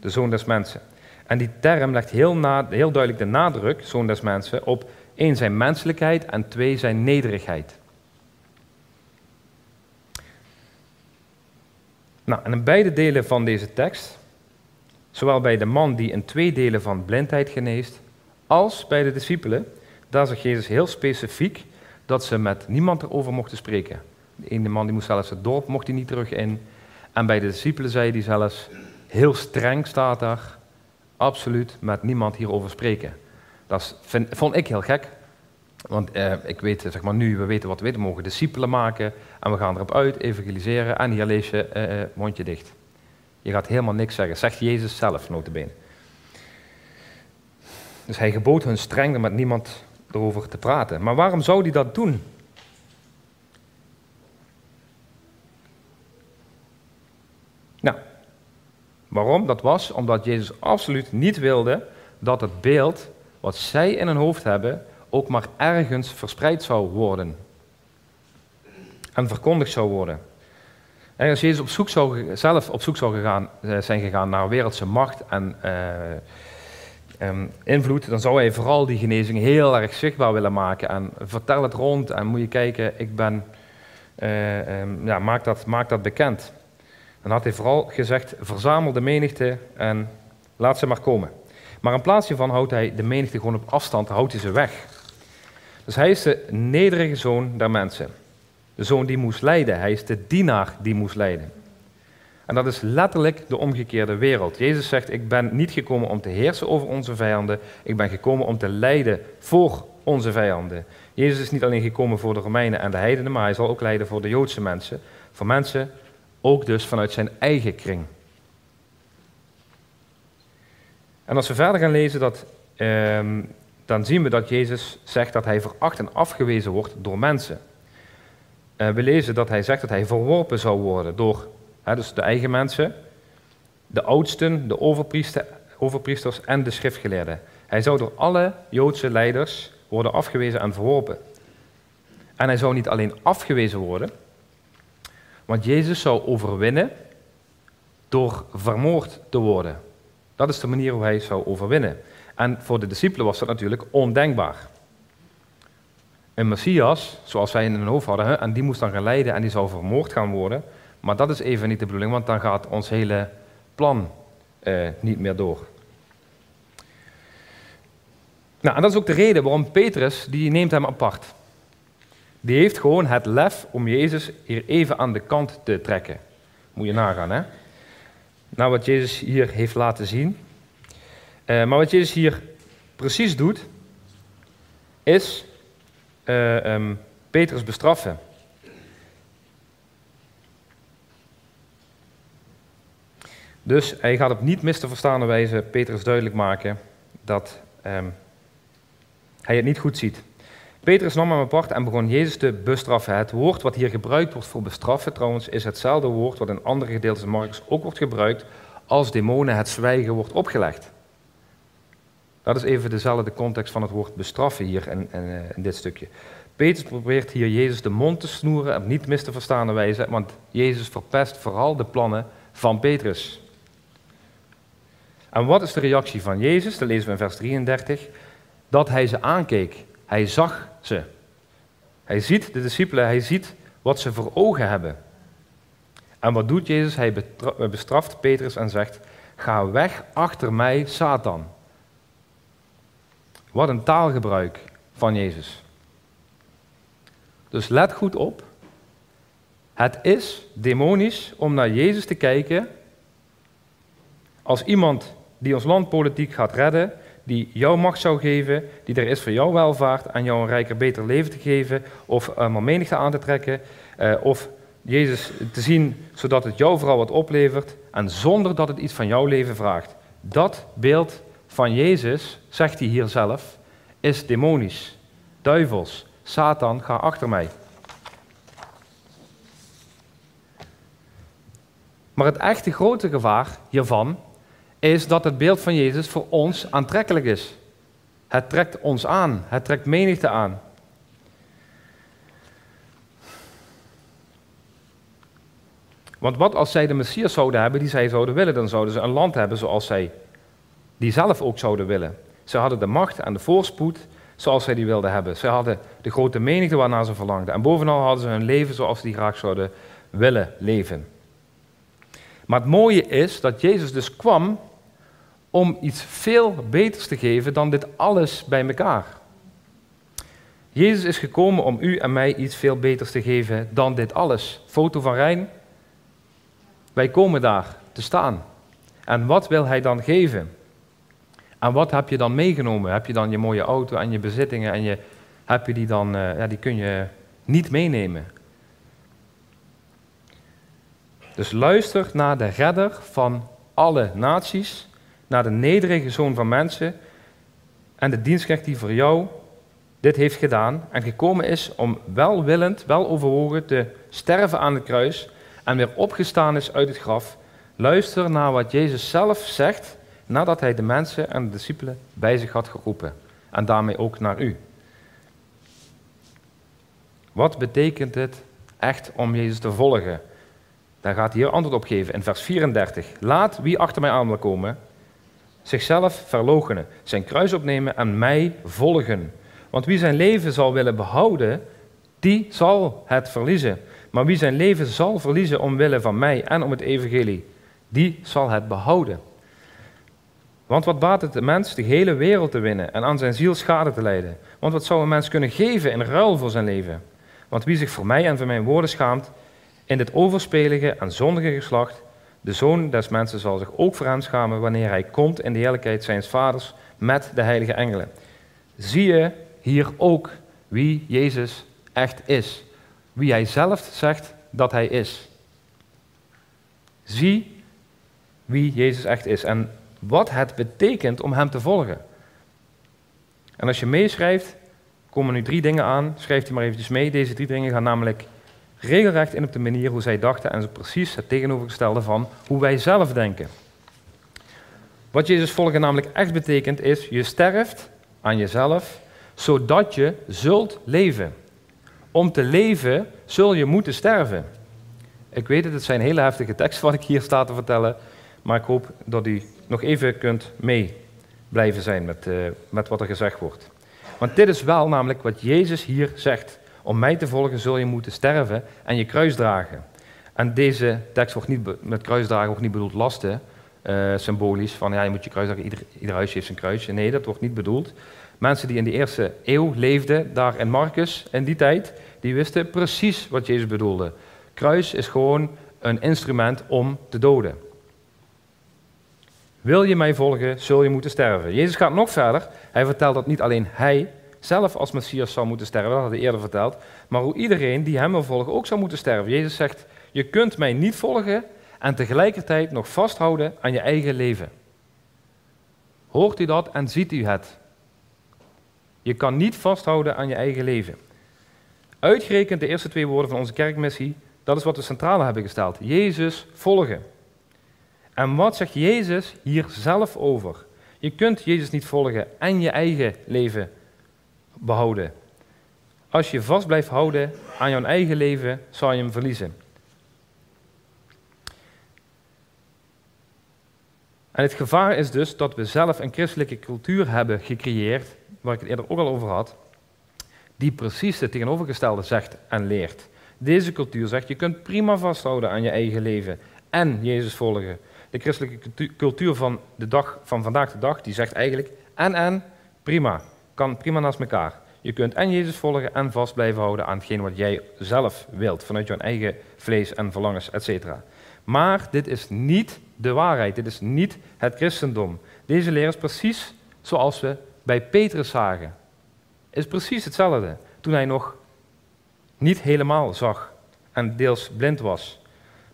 de zoon des mensen. En die term legt heel, heel duidelijk de nadruk, zoon des mensen, op één zijn menselijkheid en twee zijn nederigheid. Nou, en in beide delen van deze tekst, zowel bij de man die in twee delen van blindheid geneest, als bij de discipelen, daar zegt Jezus heel specifiek dat ze met niemand erover mochten spreken. De ene man die moest zelfs het dorp, mocht hij niet terug in. En bij de discipelen zei hij zelfs, heel streng staat daar, absoluut met niemand hierover spreken. Dat vind, vond ik heel gek, want eh, ik weet, zeg maar nu, we weten wat we weten, we mogen discipelen maken en we gaan erop uit, evangeliseren en hier lees je eh, eh, mondje dicht. Je gaat helemaal niks zeggen, zegt Jezus zelf, notabene. Dus hij gebood hun streng met niemand erover te praten. Maar waarom zou hij dat doen? Nou, waarom? Dat was omdat Jezus absoluut niet wilde dat het beeld wat zij in hun hoofd hebben ook maar ergens verspreid zou worden en verkondigd zou worden. En als Jezus op zoek zou, zelf op zoek zou gegaan, eh, zijn gegaan naar wereldse macht en uh, um, invloed, dan zou hij vooral die genezing heel erg zichtbaar willen maken. En vertel het rond en moet je kijken, ik ben, uh, um, ja, maak, dat, maak dat bekend. Dan had hij vooral gezegd, verzamel de menigte en laat ze maar komen. Maar in plaats hiervan houdt hij de menigte gewoon op afstand, houdt hij ze weg. Dus hij is de nederige zoon der mensen. De zoon die moest lijden. Hij is de dienaar die moest lijden. En dat is letterlijk de omgekeerde wereld. Jezus zegt, ik ben niet gekomen om te heersen over onze vijanden, ik ben gekomen om te lijden voor onze vijanden. Jezus is niet alleen gekomen voor de Romeinen en de heidenen, maar hij zal ook lijden voor de Joodse mensen. Voor mensen ook dus vanuit zijn eigen kring. En als we verder gaan lezen, dat, ehm, dan zien we dat Jezus zegt dat hij veracht en afgewezen wordt door mensen. Uh, we lezen dat hij zegt dat hij verworpen zou worden door dus de eigen mensen, de oudsten, de overpriesters en de schriftgeleerden. Hij zou door alle Joodse leiders worden afgewezen en verworpen. En hij zou niet alleen afgewezen worden, want Jezus zou overwinnen door vermoord te worden. Dat is de manier hoe hij zou overwinnen. En voor de discipelen was dat natuurlijk ondenkbaar. Een Messias, zoals wij in hun hoofd hadden, en die moest dan gaan leiden en die zou vermoord gaan worden. Maar dat is even niet de bedoeling, want dan gaat ons hele plan eh, niet meer door. Nou, en dat is ook de reden waarom Petrus, die neemt hem apart. Die heeft gewoon het lef om Jezus hier even aan de kant te trekken. Moet je nagaan, hè? Nou, wat Jezus hier heeft laten zien. Uh, maar wat Jezus hier precies doet, is uh, um, Petrus bestraffen. Dus hij gaat op niet mis te verstaande wijze Petrus duidelijk maken dat um, hij het niet goed ziet. Petrus nam hem apart en begon Jezus te bestraffen. Het woord wat hier gebruikt wordt voor bestraffen trouwens is hetzelfde woord wat in andere gedeelten van Marcus ook wordt gebruikt als demonen het zwijgen wordt opgelegd. Dat is even dezelfde context van het woord bestraffen hier in, in, eh, in dit stukje. Petrus probeert hier Jezus de mond te snoeren op niet mis te verstaande wijze, want Jezus verpest vooral de plannen van Petrus. En wat is de reactie van Jezus? Dat lezen we in vers 33 dat hij ze aankeek. Hij zag ze. Hij ziet de discipelen, hij ziet wat ze voor ogen hebben. En wat doet Jezus? Hij bestraft Petrus en zegt: Ga weg achter mij, Satan. Wat een taalgebruik van Jezus. Dus let goed op. Het is demonisch om naar Jezus te kijken als iemand die ons land politiek gaat redden, die jou macht zou geven, die er is voor jouw welvaart en jou een rijker, beter leven te geven, of uh, maar menigte aan te trekken, uh, of Jezus te zien zodat het jou vooral wat oplevert en zonder dat het iets van jouw leven vraagt. Dat beeld van Jezus, zegt hij hier zelf, is demonisch, duivels. Satan, ga achter mij. Maar het echte grote gevaar hiervan is dat het beeld van Jezus voor ons aantrekkelijk is. Het trekt ons aan, het trekt menigte aan. Want wat als zij de Messias zouden hebben die zij zouden willen, dan zouden ze een land hebben zoals zij die zelf ook zouden willen. Ze hadden de macht en de voorspoed zoals zij die wilden hebben. Ze hadden de grote menigte waarnaar ze verlangden. En bovenal hadden ze hun leven zoals ze die graag zouden willen leven. Maar het mooie is dat Jezus dus kwam om iets veel beters te geven dan dit alles bij elkaar. Jezus is gekomen om u en mij iets veel beters te geven dan dit alles. Foto van Rijn. Wij komen daar te staan. En wat wil hij dan geven? En wat heb je dan meegenomen? Heb je dan je mooie auto en je bezittingen en je, heb je die dan, uh, ja, die kun je niet meenemen. Dus luister naar de redder van alle naties naar de nederige zoon van mensen en de dienstknecht die voor jou dit heeft gedaan en gekomen is om welwillend, wel overwogen te sterven aan het kruis en weer opgestaan is uit het graf. Luister naar wat Jezus zelf zegt nadat hij de mensen en de discipelen bij zich had geroepen. En daarmee ook naar u. Wat betekent het echt om Jezus te volgen? Daar gaat hij hier antwoord op geven in vers 34. Laat wie achter mij aan wil komen, zichzelf verloochenen, zijn kruis opnemen en mij volgen. Want wie zijn leven zal willen behouden, die zal het verliezen. Maar wie zijn leven zal verliezen omwille van mij en om het evangelie, die zal het behouden. Want wat baat het de mens de hele wereld te winnen en aan zijn ziel schade te lijden? Want wat zou een mens kunnen geven in ruil voor zijn leven? Want wie zich voor mij en voor mijn woorden schaamt, in dit overspelige en zondige geslacht, De zoon des mensen zal zich ook voor hem schamen wanneer hij komt in de heerlijkheid zijns vaders met de heilige engelen. Zie je hier ook wie Jezus echt is. Wie hij zelf zegt dat hij is. Zie wie Jezus echt is en wat het betekent om hem te volgen. En als je meeschrijft, komen nu drie dingen aan. Schrijf die maar eventjes mee. Deze drie dingen gaan namelijk regelrecht in op de manier hoe zij dachten en zo precies het tegenovergestelde van hoe wij zelf denken. Wat Jezus volgen namelijk echt betekent is, je sterft aan jezelf, zodat je zult leven. Om te leven zul je moeten sterven. Ik weet het, het zijn hele heftige teksten wat ik hier sta te vertellen, maar ik hoop dat u nog even kunt mee blijven zijn met, uh, met wat er gezegd wordt. Want dit is wel namelijk wat Jezus hier zegt. Om mij te volgen zul je moeten sterven en je kruis dragen. En deze tekst wordt niet met kruisdragen wordt niet bedoeld lasten, uh, symbolisch, van ja, je moet je kruis dragen, ieder, ieder huisje heeft zijn kruisje. Nee, dat wordt niet bedoeld. Mensen die in de eerste eeuw leefden, daar in Marcus, in die tijd, die wisten precies wat Jezus bedoelde. Kruis is gewoon een instrument om te doden. Wil je mij volgen, zul je moeten sterven. Jezus gaat nog verder. Hij vertelt dat niet alleen hij zelf als Messias zou moeten sterven, dat had hij eerder verteld, maar hoe iedereen die hem wil volgen ook zou moeten sterven. Jezus zegt, je kunt mij niet volgen en tegelijkertijd nog vasthouden aan je eigen leven. Hoort u dat en ziet u het? Je kan niet vasthouden aan je eigen leven. Uitgerekend de eerste twee woorden van onze kerkmissie, dat is wat we centraal hebben gesteld. Jezus volgen. En wat zegt Jezus hier zelf over? Je kunt Jezus niet volgen en je eigen leven behouden. Als je vast blijft houden aan jouw eigen leven, zal je hem verliezen. En het gevaar is dus dat we zelf een christelijke cultuur hebben gecreëerd, waar ik het eerder ook al over had, die precies het tegenovergestelde zegt en leert. Deze cultuur zegt, je kunt prima vasthouden aan je eigen leven en Jezus volgen. De christelijke cultuur van de dag van vandaag de dag, die zegt eigenlijk en en prima, kan prima naast elkaar. Je kunt en Jezus volgen en vast blijven houden aan hetgeen wat jij zelf wilt, vanuit jouw eigen vlees en verlangens, etc. Maar dit is niet de waarheid, dit is niet het christendom. Deze leer is precies zoals we bij Petrus zagen. Is precies hetzelfde. Toen hij nog niet helemaal zag en deels blind was.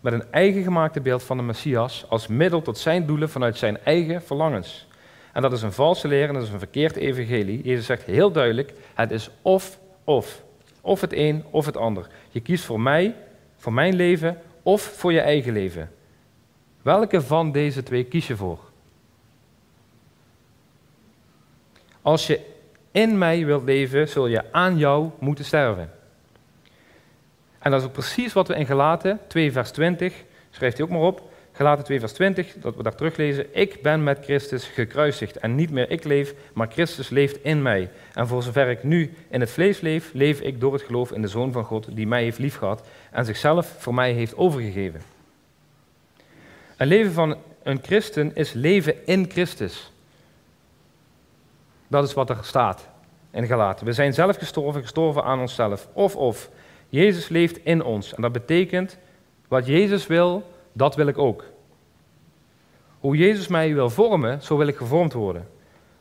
Met een eigen gemaakte beeld van de Messias als middel tot zijn doelen vanuit zijn eigen verlangens. En dat is een valse leer en dat is een verkeerd evangelie. Jezus zegt heel duidelijk, het is of, of. Of het een of het ander. Je kiest voor mij, voor mijn leven of voor je eigen leven. Welke van deze twee kies je voor? Als je in mij wilt leven, zul je aan jou moeten sterven. En dat is ook precies wat we in Galaten 2 vers 20, schrijft hij ook maar op, Galaten 2 vers 20, dat we daar teruglezen, ik ben met Christus gekruisigd en niet meer ik leef, maar Christus leeft in mij. En voor zover ik nu in het vlees leef, leef ik door het geloof in de Zoon van God die mij heeft liefgehad en zichzelf voor mij heeft overgegeven. Een leven van een christen is leven in Christus. Dat is wat er staat in Galaten. We zijn zelf gestorven, gestorven aan onszelf. Of, of. Jezus leeft in ons. En dat betekent, wat Jezus wil, dat wil ik ook. Hoe Jezus mij wil vormen, zo wil ik gevormd worden.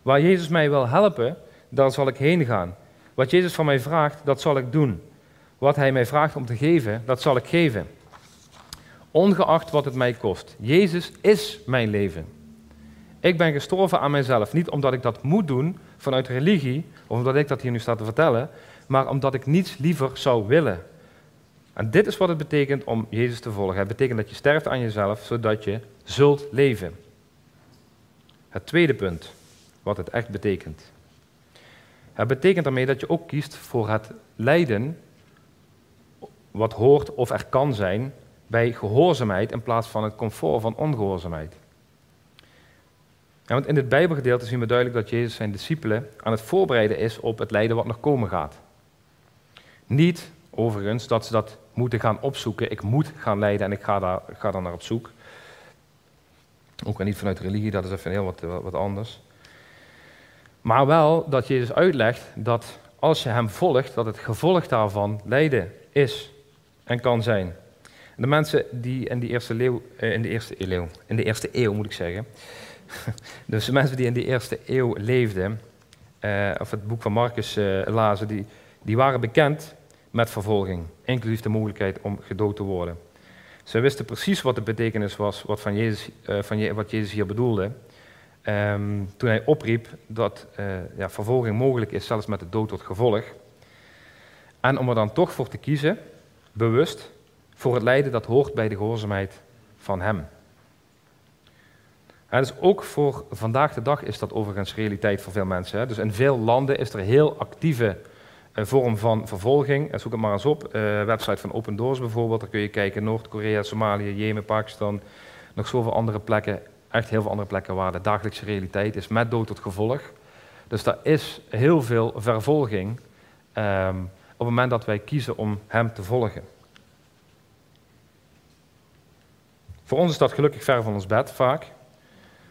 Waar Jezus mij wil helpen, daar zal ik heen gaan. Wat Jezus van mij vraagt, dat zal ik doen. Wat Hij mij vraagt om te geven, dat zal ik geven. Ongeacht wat het mij kost. Jezus is mijn leven. Ik ben gestorven aan mijzelf. Niet omdat ik dat moet doen vanuit religie, of omdat ik dat hier nu sta te vertellen, maar omdat ik niets liever zou willen. En dit is wat het betekent om Jezus te volgen. Het betekent dat je sterft aan jezelf, zodat je zult leven. Het tweede punt, wat het echt betekent. Het betekent daarmee dat je ook kiest voor het lijden, wat hoort of er kan zijn, bij gehoorzaamheid in plaats van het comfort van ongehoorzaamheid. Want in dit Bijbelgedeelte zien we duidelijk dat Jezus zijn discipelen aan het voorbereiden is op het lijden wat nog komen gaat. Niet, overigens, dat ze dat moeten gaan opzoeken. Ik moet gaan lijden en ik ga daar, ga daar naar op zoek. Ook niet vanuit religie, dat is even heel wat, wat anders. Maar wel dat Jezus uitlegt dat als je hem volgt, dat het gevolg daarvan lijden is en kan zijn. De mensen die in, die eerste eh, in, de eerste eeuw, in de eerste eeuw moet ik zeggen, dus de mensen die in die eerste eeuw leefden, uh, of het boek van Marcus uh, lazen, die, die waren bekend met vervolging, inclusief de mogelijkheid om gedood te worden. Ze wisten precies wat de betekenis was wat, van Jezus, uh, van wat Jezus hier bedoelde. Um, toen hij opriep dat ja, vervolging mogelijk is, zelfs met de dood tot gevolg. En om er dan toch voor te kiezen, bewust, voor het lijden dat hoort bij de gehoorzaamheid van Hem. En dus ook voor vandaag de dag is dat overigens realiteit voor veel mensen. Hè. Dus in veel landen is er heel actieve uh, vorm van vervolging. Zoek het maar eens op. Uh, website van Open Doors bijvoorbeeld, daar kun je kijken. Noord-Korea, Somalië, Jemen, Pakistan. Nog zoveel andere plekken. Echt heel veel andere plekken waar de dagelijkse realiteit is met dood tot gevolg. Dus daar is heel veel vervolging um, op het moment dat wij kiezen om hem te volgen. Voor ons is dat gelukkig ver van ons bed vaak.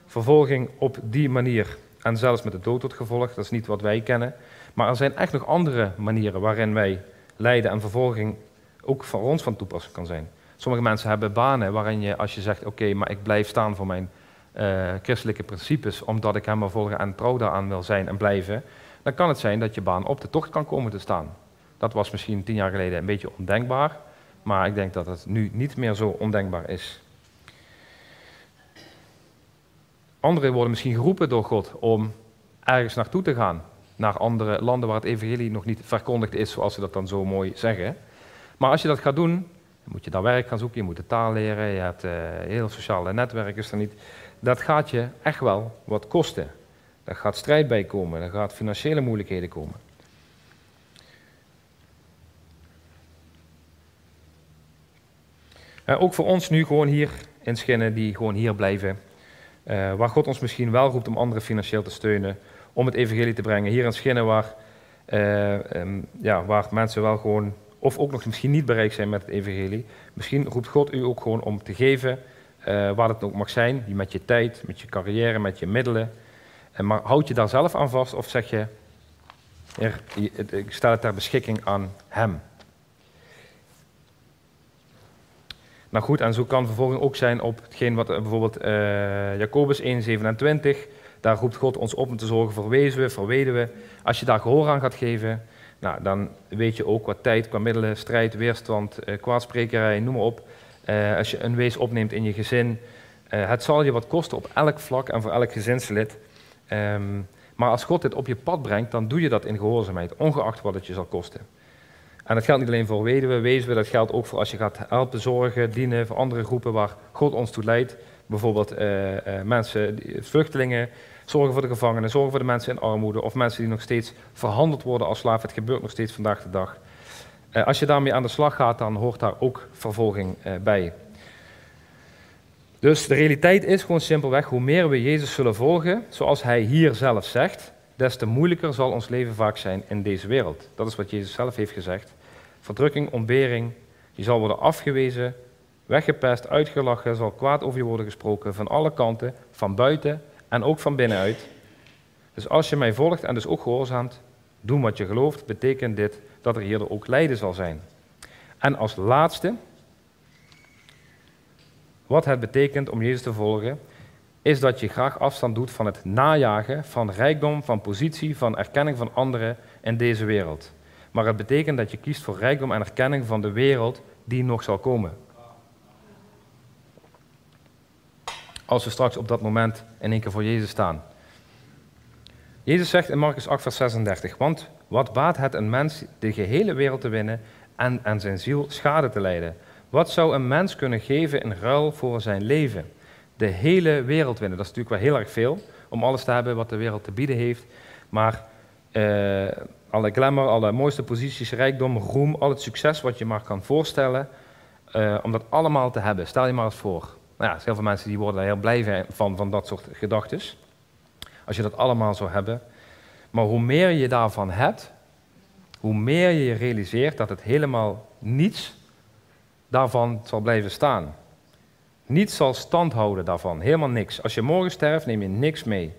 Vervolging op die manier en zelfs met de dood tot gevolg, dat is niet wat wij kennen. Maar er zijn echt nog andere manieren waarin wij lijden en vervolging ook voor ons van toepassing kan zijn. Sommige mensen hebben banen waarin je, als je zegt: Oké, maar ik blijf staan voor mijn uh, christelijke principes, omdat ik hem wil volgen en trouw daaraan wil zijn en blijven, dan kan het zijn dat je baan op de tocht kan komen te staan. Dat was misschien tien jaar geleden een beetje ondenkbaar, maar ik denk dat het nu niet meer zo ondenkbaar is. Anderen worden misschien geroepen door God om ergens naartoe te gaan. Naar andere landen waar het evangelie nog niet verkondigd is, zoals ze dat dan zo mooi zeggen. Maar als je dat gaat doen, dan moet je daar werk gaan zoeken, je moet de taal leren, je hebt uh, heel sociale netwerk is er niet. Dat gaat je echt wel wat kosten. Daar gaat strijd bij komen, daar gaat financiële moeilijkheden komen. Uh, ook voor ons nu gewoon hier in Schinnen, die gewoon hier blijven. Uh, waar God ons misschien wel roept om anderen financieel te steunen, om het evangelie te brengen. Hier in Schinnen waar, uh, um, ja, waar mensen wel gewoon, of ook nog misschien niet bereikt zijn met het evangelie. Misschien roept God u ook gewoon om te geven, waar het ook mag zijn. Met je tijd, met je carrière, met je middelen. maar houd je daar zelf aan vast of zeg je, ik stel het ter beschikking aan hem. Nou goed, en zo kan vervolging ook zijn op hetgeen wat eh, bijvoorbeeld uh, Jacobus 1,27, daar roept God ons op om te zorgen voor wezen, voor weduwen. Als je daar gehoor aan gaat geven, nou, dan weet je ook wat tijd, qua middelen, strijd, weerstand, uh, kwaadsprekerij, noem maar op. Uh, als je een wees opneemt in je gezin, het zal je wat kosten op elk vlak en voor elk gezinslid. Um, maar als God dit op je pad brengt, dan doe je dat in gehoorzaamheid, ongeacht wat het je zal kosten. En dat geldt niet alleen voor weduwen, wezen, dat geldt ook voor als je gaat helpen, zorgen, dienen voor andere groepen waar God ons toe leidt. Bijvoorbeeld uh, uh, mensen, vluchtelingen, zorgen voor de gevangenen, zorgen voor de mensen in armoede of mensen die nog steeds verhandeld worden als slaaf. Het gebeurt nog steeds vandaag de dag. Uh, als je daarmee aan de slag gaat, dan hoort daar ook vervolging bij. Dus de realiteit is gewoon simpelweg, hoe meer we Jezus zullen volgen, zoals hij hier zelf zegt, des te moeilijker zal ons leven vaak zijn in deze wereld. Dat is wat Jezus zelf heeft gezegd. Verdrukking, ontbering, je zal worden afgewezen, weggepest, uitgelachen, zal kwaad over je worden gesproken van alle kanten, van buiten en ook van binnenuit. Dus als je mij volgt en dus ook gehoorzaamt, doe wat je gelooft, betekent dit dat er hier ook lijden zal zijn. En als laatste, wat het betekent om Jezus te volgen, is dat je graag afstand doet van het najagen van rijkdom, van positie, van erkenning van anderen in deze wereld. Maar het betekent dat je kiest voor rijkdom en erkenning van de wereld die nog zal komen. Als we straks op dat moment in één keer voor Jezus staan. Jezus zegt in Marcus 8, vers 36, want wat baat het een mens de gehele wereld te winnen en aan zijn ziel schade te lijden? Wat zou een mens kunnen geven in ruil voor zijn leven? de hele wereld winnen. Dat is natuurlijk wel heel erg veel om alles te hebben wat de wereld te bieden heeft. Maar uh, alle glamour, alle mooiste posities, rijkdom, roem, al het succes wat je maar kan voorstellen, uh, om dat allemaal te hebben. Stel je maar eens voor. Nou ja, heel veel mensen die worden daar heel blij van, van dat soort gedachten. Als je dat allemaal zou hebben. Maar hoe meer je daarvan hebt, hoe meer je realiseert dat het helemaal niets daarvan zal blijven staan. Niets zal stand houden daarvan, helemaal niks. Als je morgen sterft, neem je niks mee.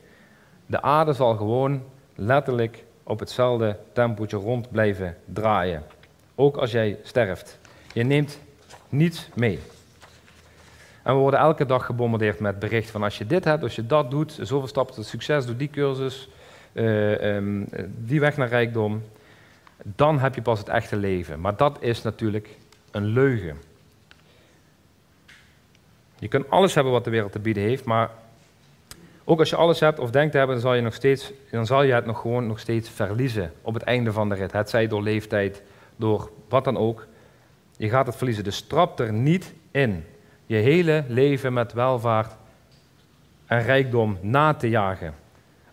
De aarde zal gewoon letterlijk op hetzelfde tempootje rond blijven draaien. Ook als jij sterft. Je neemt niets mee. En we worden elke dag gebombardeerd met bericht van als je dit hebt, als je dat doet, zoveel stappen tot succes, doe die cursus, uh, um, die weg naar rijkdom, dan heb je pas het echte leven. Maar dat is natuurlijk een leugen. Je kunt alles hebben wat de wereld te bieden heeft, maar ook als je alles hebt of denkt te hebben, dan zal je, nog steeds, dan zal je het nog gewoon nog steeds verliezen op het einde van de rit. Het zij door leeftijd, door wat dan ook. Je gaat het verliezen. Dus trap er niet in. Je hele leven met welvaart en rijkdom na te jagen.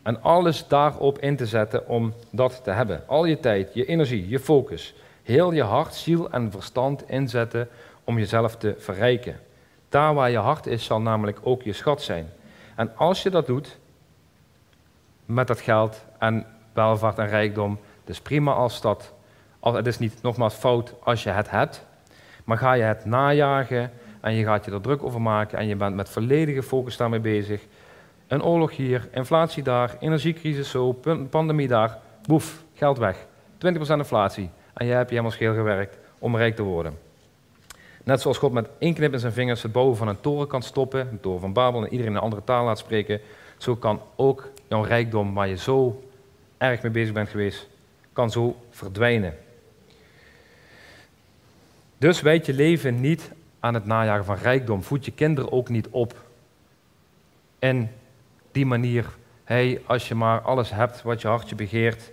En alles daarop in te zetten om dat te hebben. Al je tijd, je energie, je focus, heel je hart, ziel en verstand inzetten om jezelf te verrijken. Daar waar je hart is, zal namelijk ook je schat zijn. En als je dat doet, met dat geld en welvaart en rijkdom, dus prima als dat, als, het is niet nogmaals fout als je het hebt, maar ga je het najagen en je gaat je er druk over maken en je bent met volledige focus daarmee bezig. Een oorlog hier, inflatie daar, energiecrisis zo, pandemie daar, boef, geld weg. 20% inflatie en jij hebt je helemaal scheel gewerkt om rijk te worden. Net zoals God met één knip in zijn vingers het bouwen van een toren kan stoppen, een toren van Babel, en iedereen een andere taal laat spreken, zo kan ook jouw rijkdom, waar je zo erg mee bezig bent geweest, kan zo verdwijnen. Dus wijd je leven niet aan het najagen van rijkdom. Voed je kinderen ook niet op. En die manier, hey, als je maar alles hebt wat je hartje begeert,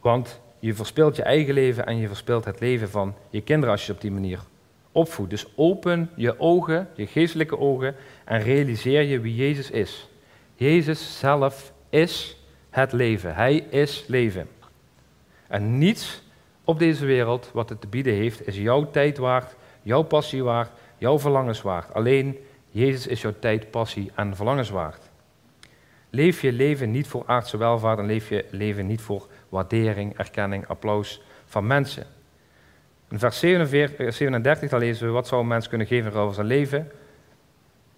want je verspilt je eigen leven en je verspilt het leven van je kinderen als je op die manier opvoedt. Dus open je ogen, je geestelijke ogen, en realiseer je wie Jezus is. Jezus zelf is het leven. Hij is leven. En niets op deze wereld wat het te bieden heeft, is jouw tijd waard, jouw passie waard, jouw verlangens waard. Alleen Jezus is jouw tijd, passie en verlangens waard. Leef je leven niet voor aardse welvaart en leef je leven niet voor waardering, erkenning, applaus van mensen. In vers 47, 37 eh, dan lezen we, wat zou een mens kunnen geven over zijn leven?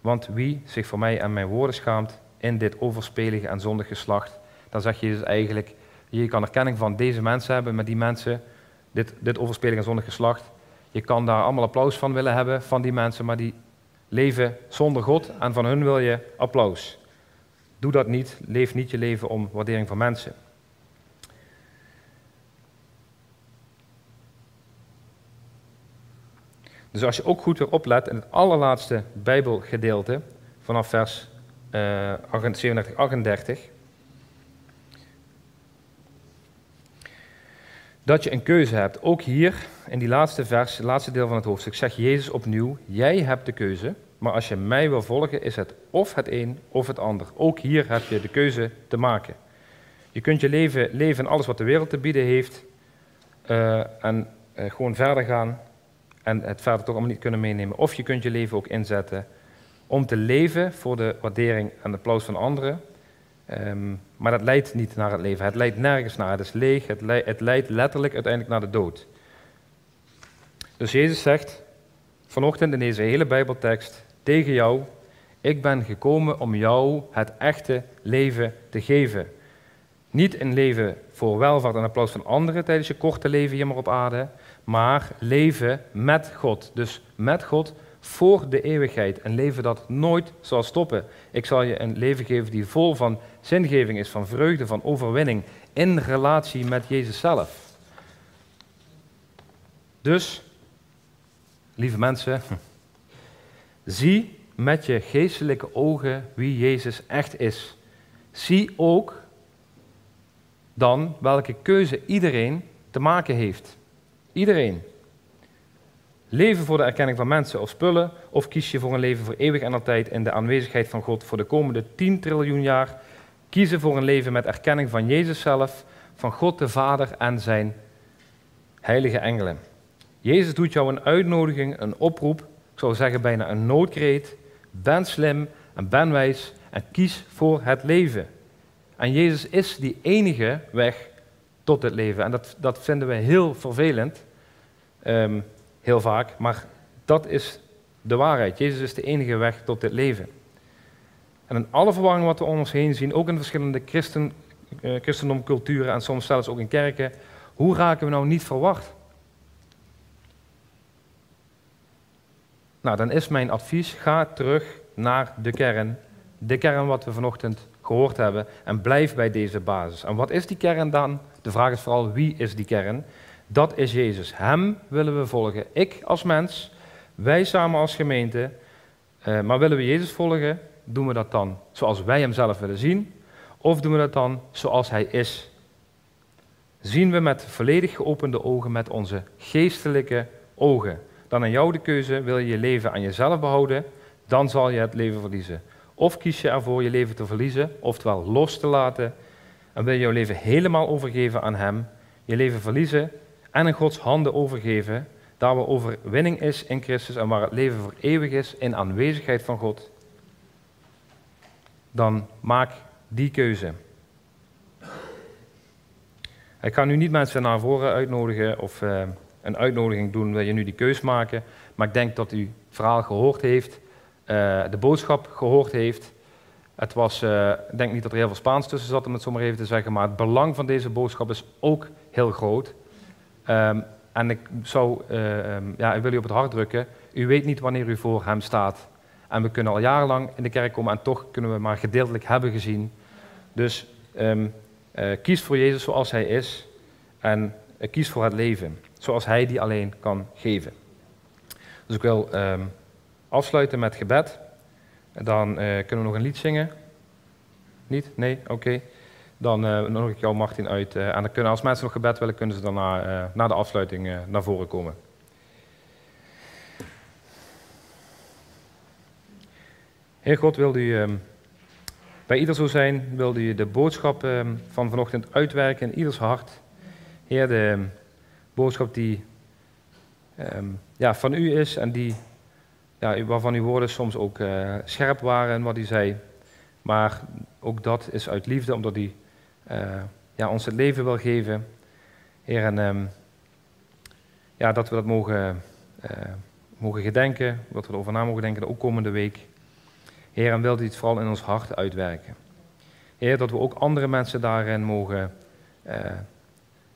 Want wie zich voor mij en mijn woorden schaamt in dit overspelige en zondig geslacht, dan zeg je dus eigenlijk, je kan erkenning van deze mensen hebben met die mensen, dit, dit overspelige en zondig geslacht. Je kan daar allemaal applaus van willen hebben van die mensen, maar die leven zonder God en van hun wil je applaus. Doe dat niet, leef niet je leven om waardering van mensen. Dus als je ook goed weer oplet in het allerlaatste Bijbelgedeelte, vanaf vers uh, 37, 38, dat je een keuze hebt. Ook hier, in die laatste vers, het laatste deel van het hoofdstuk, zegt Jezus opnieuw, jij hebt de keuze, maar als je mij wil volgen, is het of het een of het ander. Ook hier heb je de keuze te maken. Je kunt je leven leven in alles wat de wereld te bieden heeft uh, en uh, gewoon verder gaan en het verder toch allemaal niet kunnen meenemen. Of je kunt je leven ook inzetten om te leven voor de waardering en de applaus van anderen. Um, maar dat leidt niet naar het leven. Het leidt nergens naar. Het is leeg. Het leidt, het leidt letterlijk uiteindelijk naar de dood. Dus Jezus zegt vanochtend in deze hele Bijbeltekst tegen jou: Ik ben gekomen om jou het echte leven te geven. Niet een leven voor welvaart en applaus van anderen tijdens je korte leven hier maar op aarde, maar leven met God. Dus met God voor de eeuwigheid. Een leven dat nooit zal stoppen. Ik zal je een leven geven die vol van zingeving is, van vreugde, van overwinning. In relatie met Jezus zelf. Dus, lieve mensen, zie met je geestelijke ogen wie Jezus echt is. Zie ook dan welke keuze iedereen te maken heeft. Iedereen. Leven voor de erkenning van mensen of spullen, of kies je voor een leven voor eeuwig en altijd in de aanwezigheid van God voor de komende 10 triljoen jaar. Kiezen voor een leven met erkenning van Jezus zelf, van God de Vader en zijn heilige engelen. Jezus doet jou een uitnodiging, een oproep, ik zou zeggen bijna een noodkreet. Ben slim en ben wijs en kies voor het leven. En Jezus is die enige weg tot het leven. En dat, dat vinden we heel vervelend, ehm, heel vaak, maar dat is de waarheid. Jezus is de enige weg tot het leven. En in alle verwarring wat we om ons heen zien, ook in verschillende christen, uh, christendomculturen en soms zelfs ook in kerken, hoe raken we nou niet verwacht? Nou, dan is mijn advies, ga terug naar de kern. De kern wat we vanochtend gehoord hebben. En blijf bij deze basis. En wat is die kern dan? De vraag is vooral, wie is die kern? Dat is Jezus. Hem willen we volgen. Ik als mens, wij samen als gemeente. Uh, maar willen we Jezus volgen, doen we dat dan zoals wij hem zelf willen zien? Of doen we dat dan zoals hij is? Zien we met volledig geopende ogen, met onze geestelijke ogen. Dan aan jou de keuze, wil je je leven aan jezelf behouden, dan zal je het leven verliezen. Of kies je ervoor je leven te verliezen, oftewel los te laten, en wil je jouw leven helemaal overgeven aan Hem, je leven verliezen en in Gods handen overgeven, daar waar overwinning is in Christus en waar het leven voor eeuwig is in aanwezigheid van God, dan maak die keuze. Ik ga nu niet mensen naar voren uitnodigen of uh, een uitnodiging doen, wil je nu die keus maken, maar ik denk dat u het verhaal gehoord heeft, uh, de boodschap gehoord heeft. Het was, uh, ik denk niet dat er heel veel Spaans tussen zat, om het zo maar even te zeggen, maar het belang van deze boodschap is ook heel groot. Um, en ik zou, um, ja, ik wil u op het hart drukken, u weet niet wanneer u voor hem staat. En we kunnen al jarenlang in de kerk komen en toch kunnen we maar gedeeltelijk hebben gezien. Dus um, uh, kies voor Jezus zoals hij is en uh, kies voor het leven zoals hij die alleen kan geven. Dus ik wil afsluiten met gebed. Dan uh, kunnen we nog een lied zingen. Niet? Nee? Oké. Dan uh, nodig ik jou, Martin, uit. Uh, en dan kunnen, als mensen nog gebed willen, kunnen ze dan na, na de afsluiting naar voren komen. Heer God, wilde u um, bij ieder zo zijn, wilde u de boodschap um, van vanochtend uitwerken in ieders hart. Heer, de boodschap die ja, van u is en die, ja, waarvan uw woorden soms ook uh, scherp waren en wat u zei. Maar ook dat is uit liefde, omdat u uh, ja, ons het leven wil geven. Heer, en um, ja, dat we dat mogen, uh, mogen gedenken, dat we erover na mogen denken, ook komende week. Heer, en wilt u het vooral in ons hart uitwerken. Heer, dat we ook andere mensen daarin mogen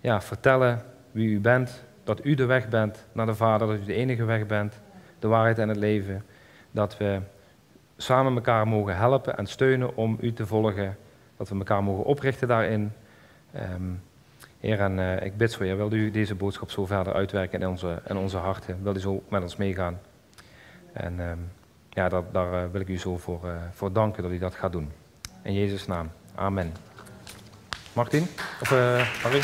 ja, vertellen wie u bent, dat u de weg bent naar de Vader, dat u de enige weg bent, de waarheid en het leven. Dat we samen elkaar mogen helpen en steunen om u te volgen. Dat we elkaar mogen oprichten daarin. Um, Heer, en uh, ik bid voor je, wil u deze boodschap zo verder uitwerken in onze, in onze harten? Wil u zo met ons meegaan? En um, ja, dat, daar uh, wil ik u zo voor, uh, voor danken dat u dat gaat doen. In Jezus' naam. Amen. Martin? Of, Harry?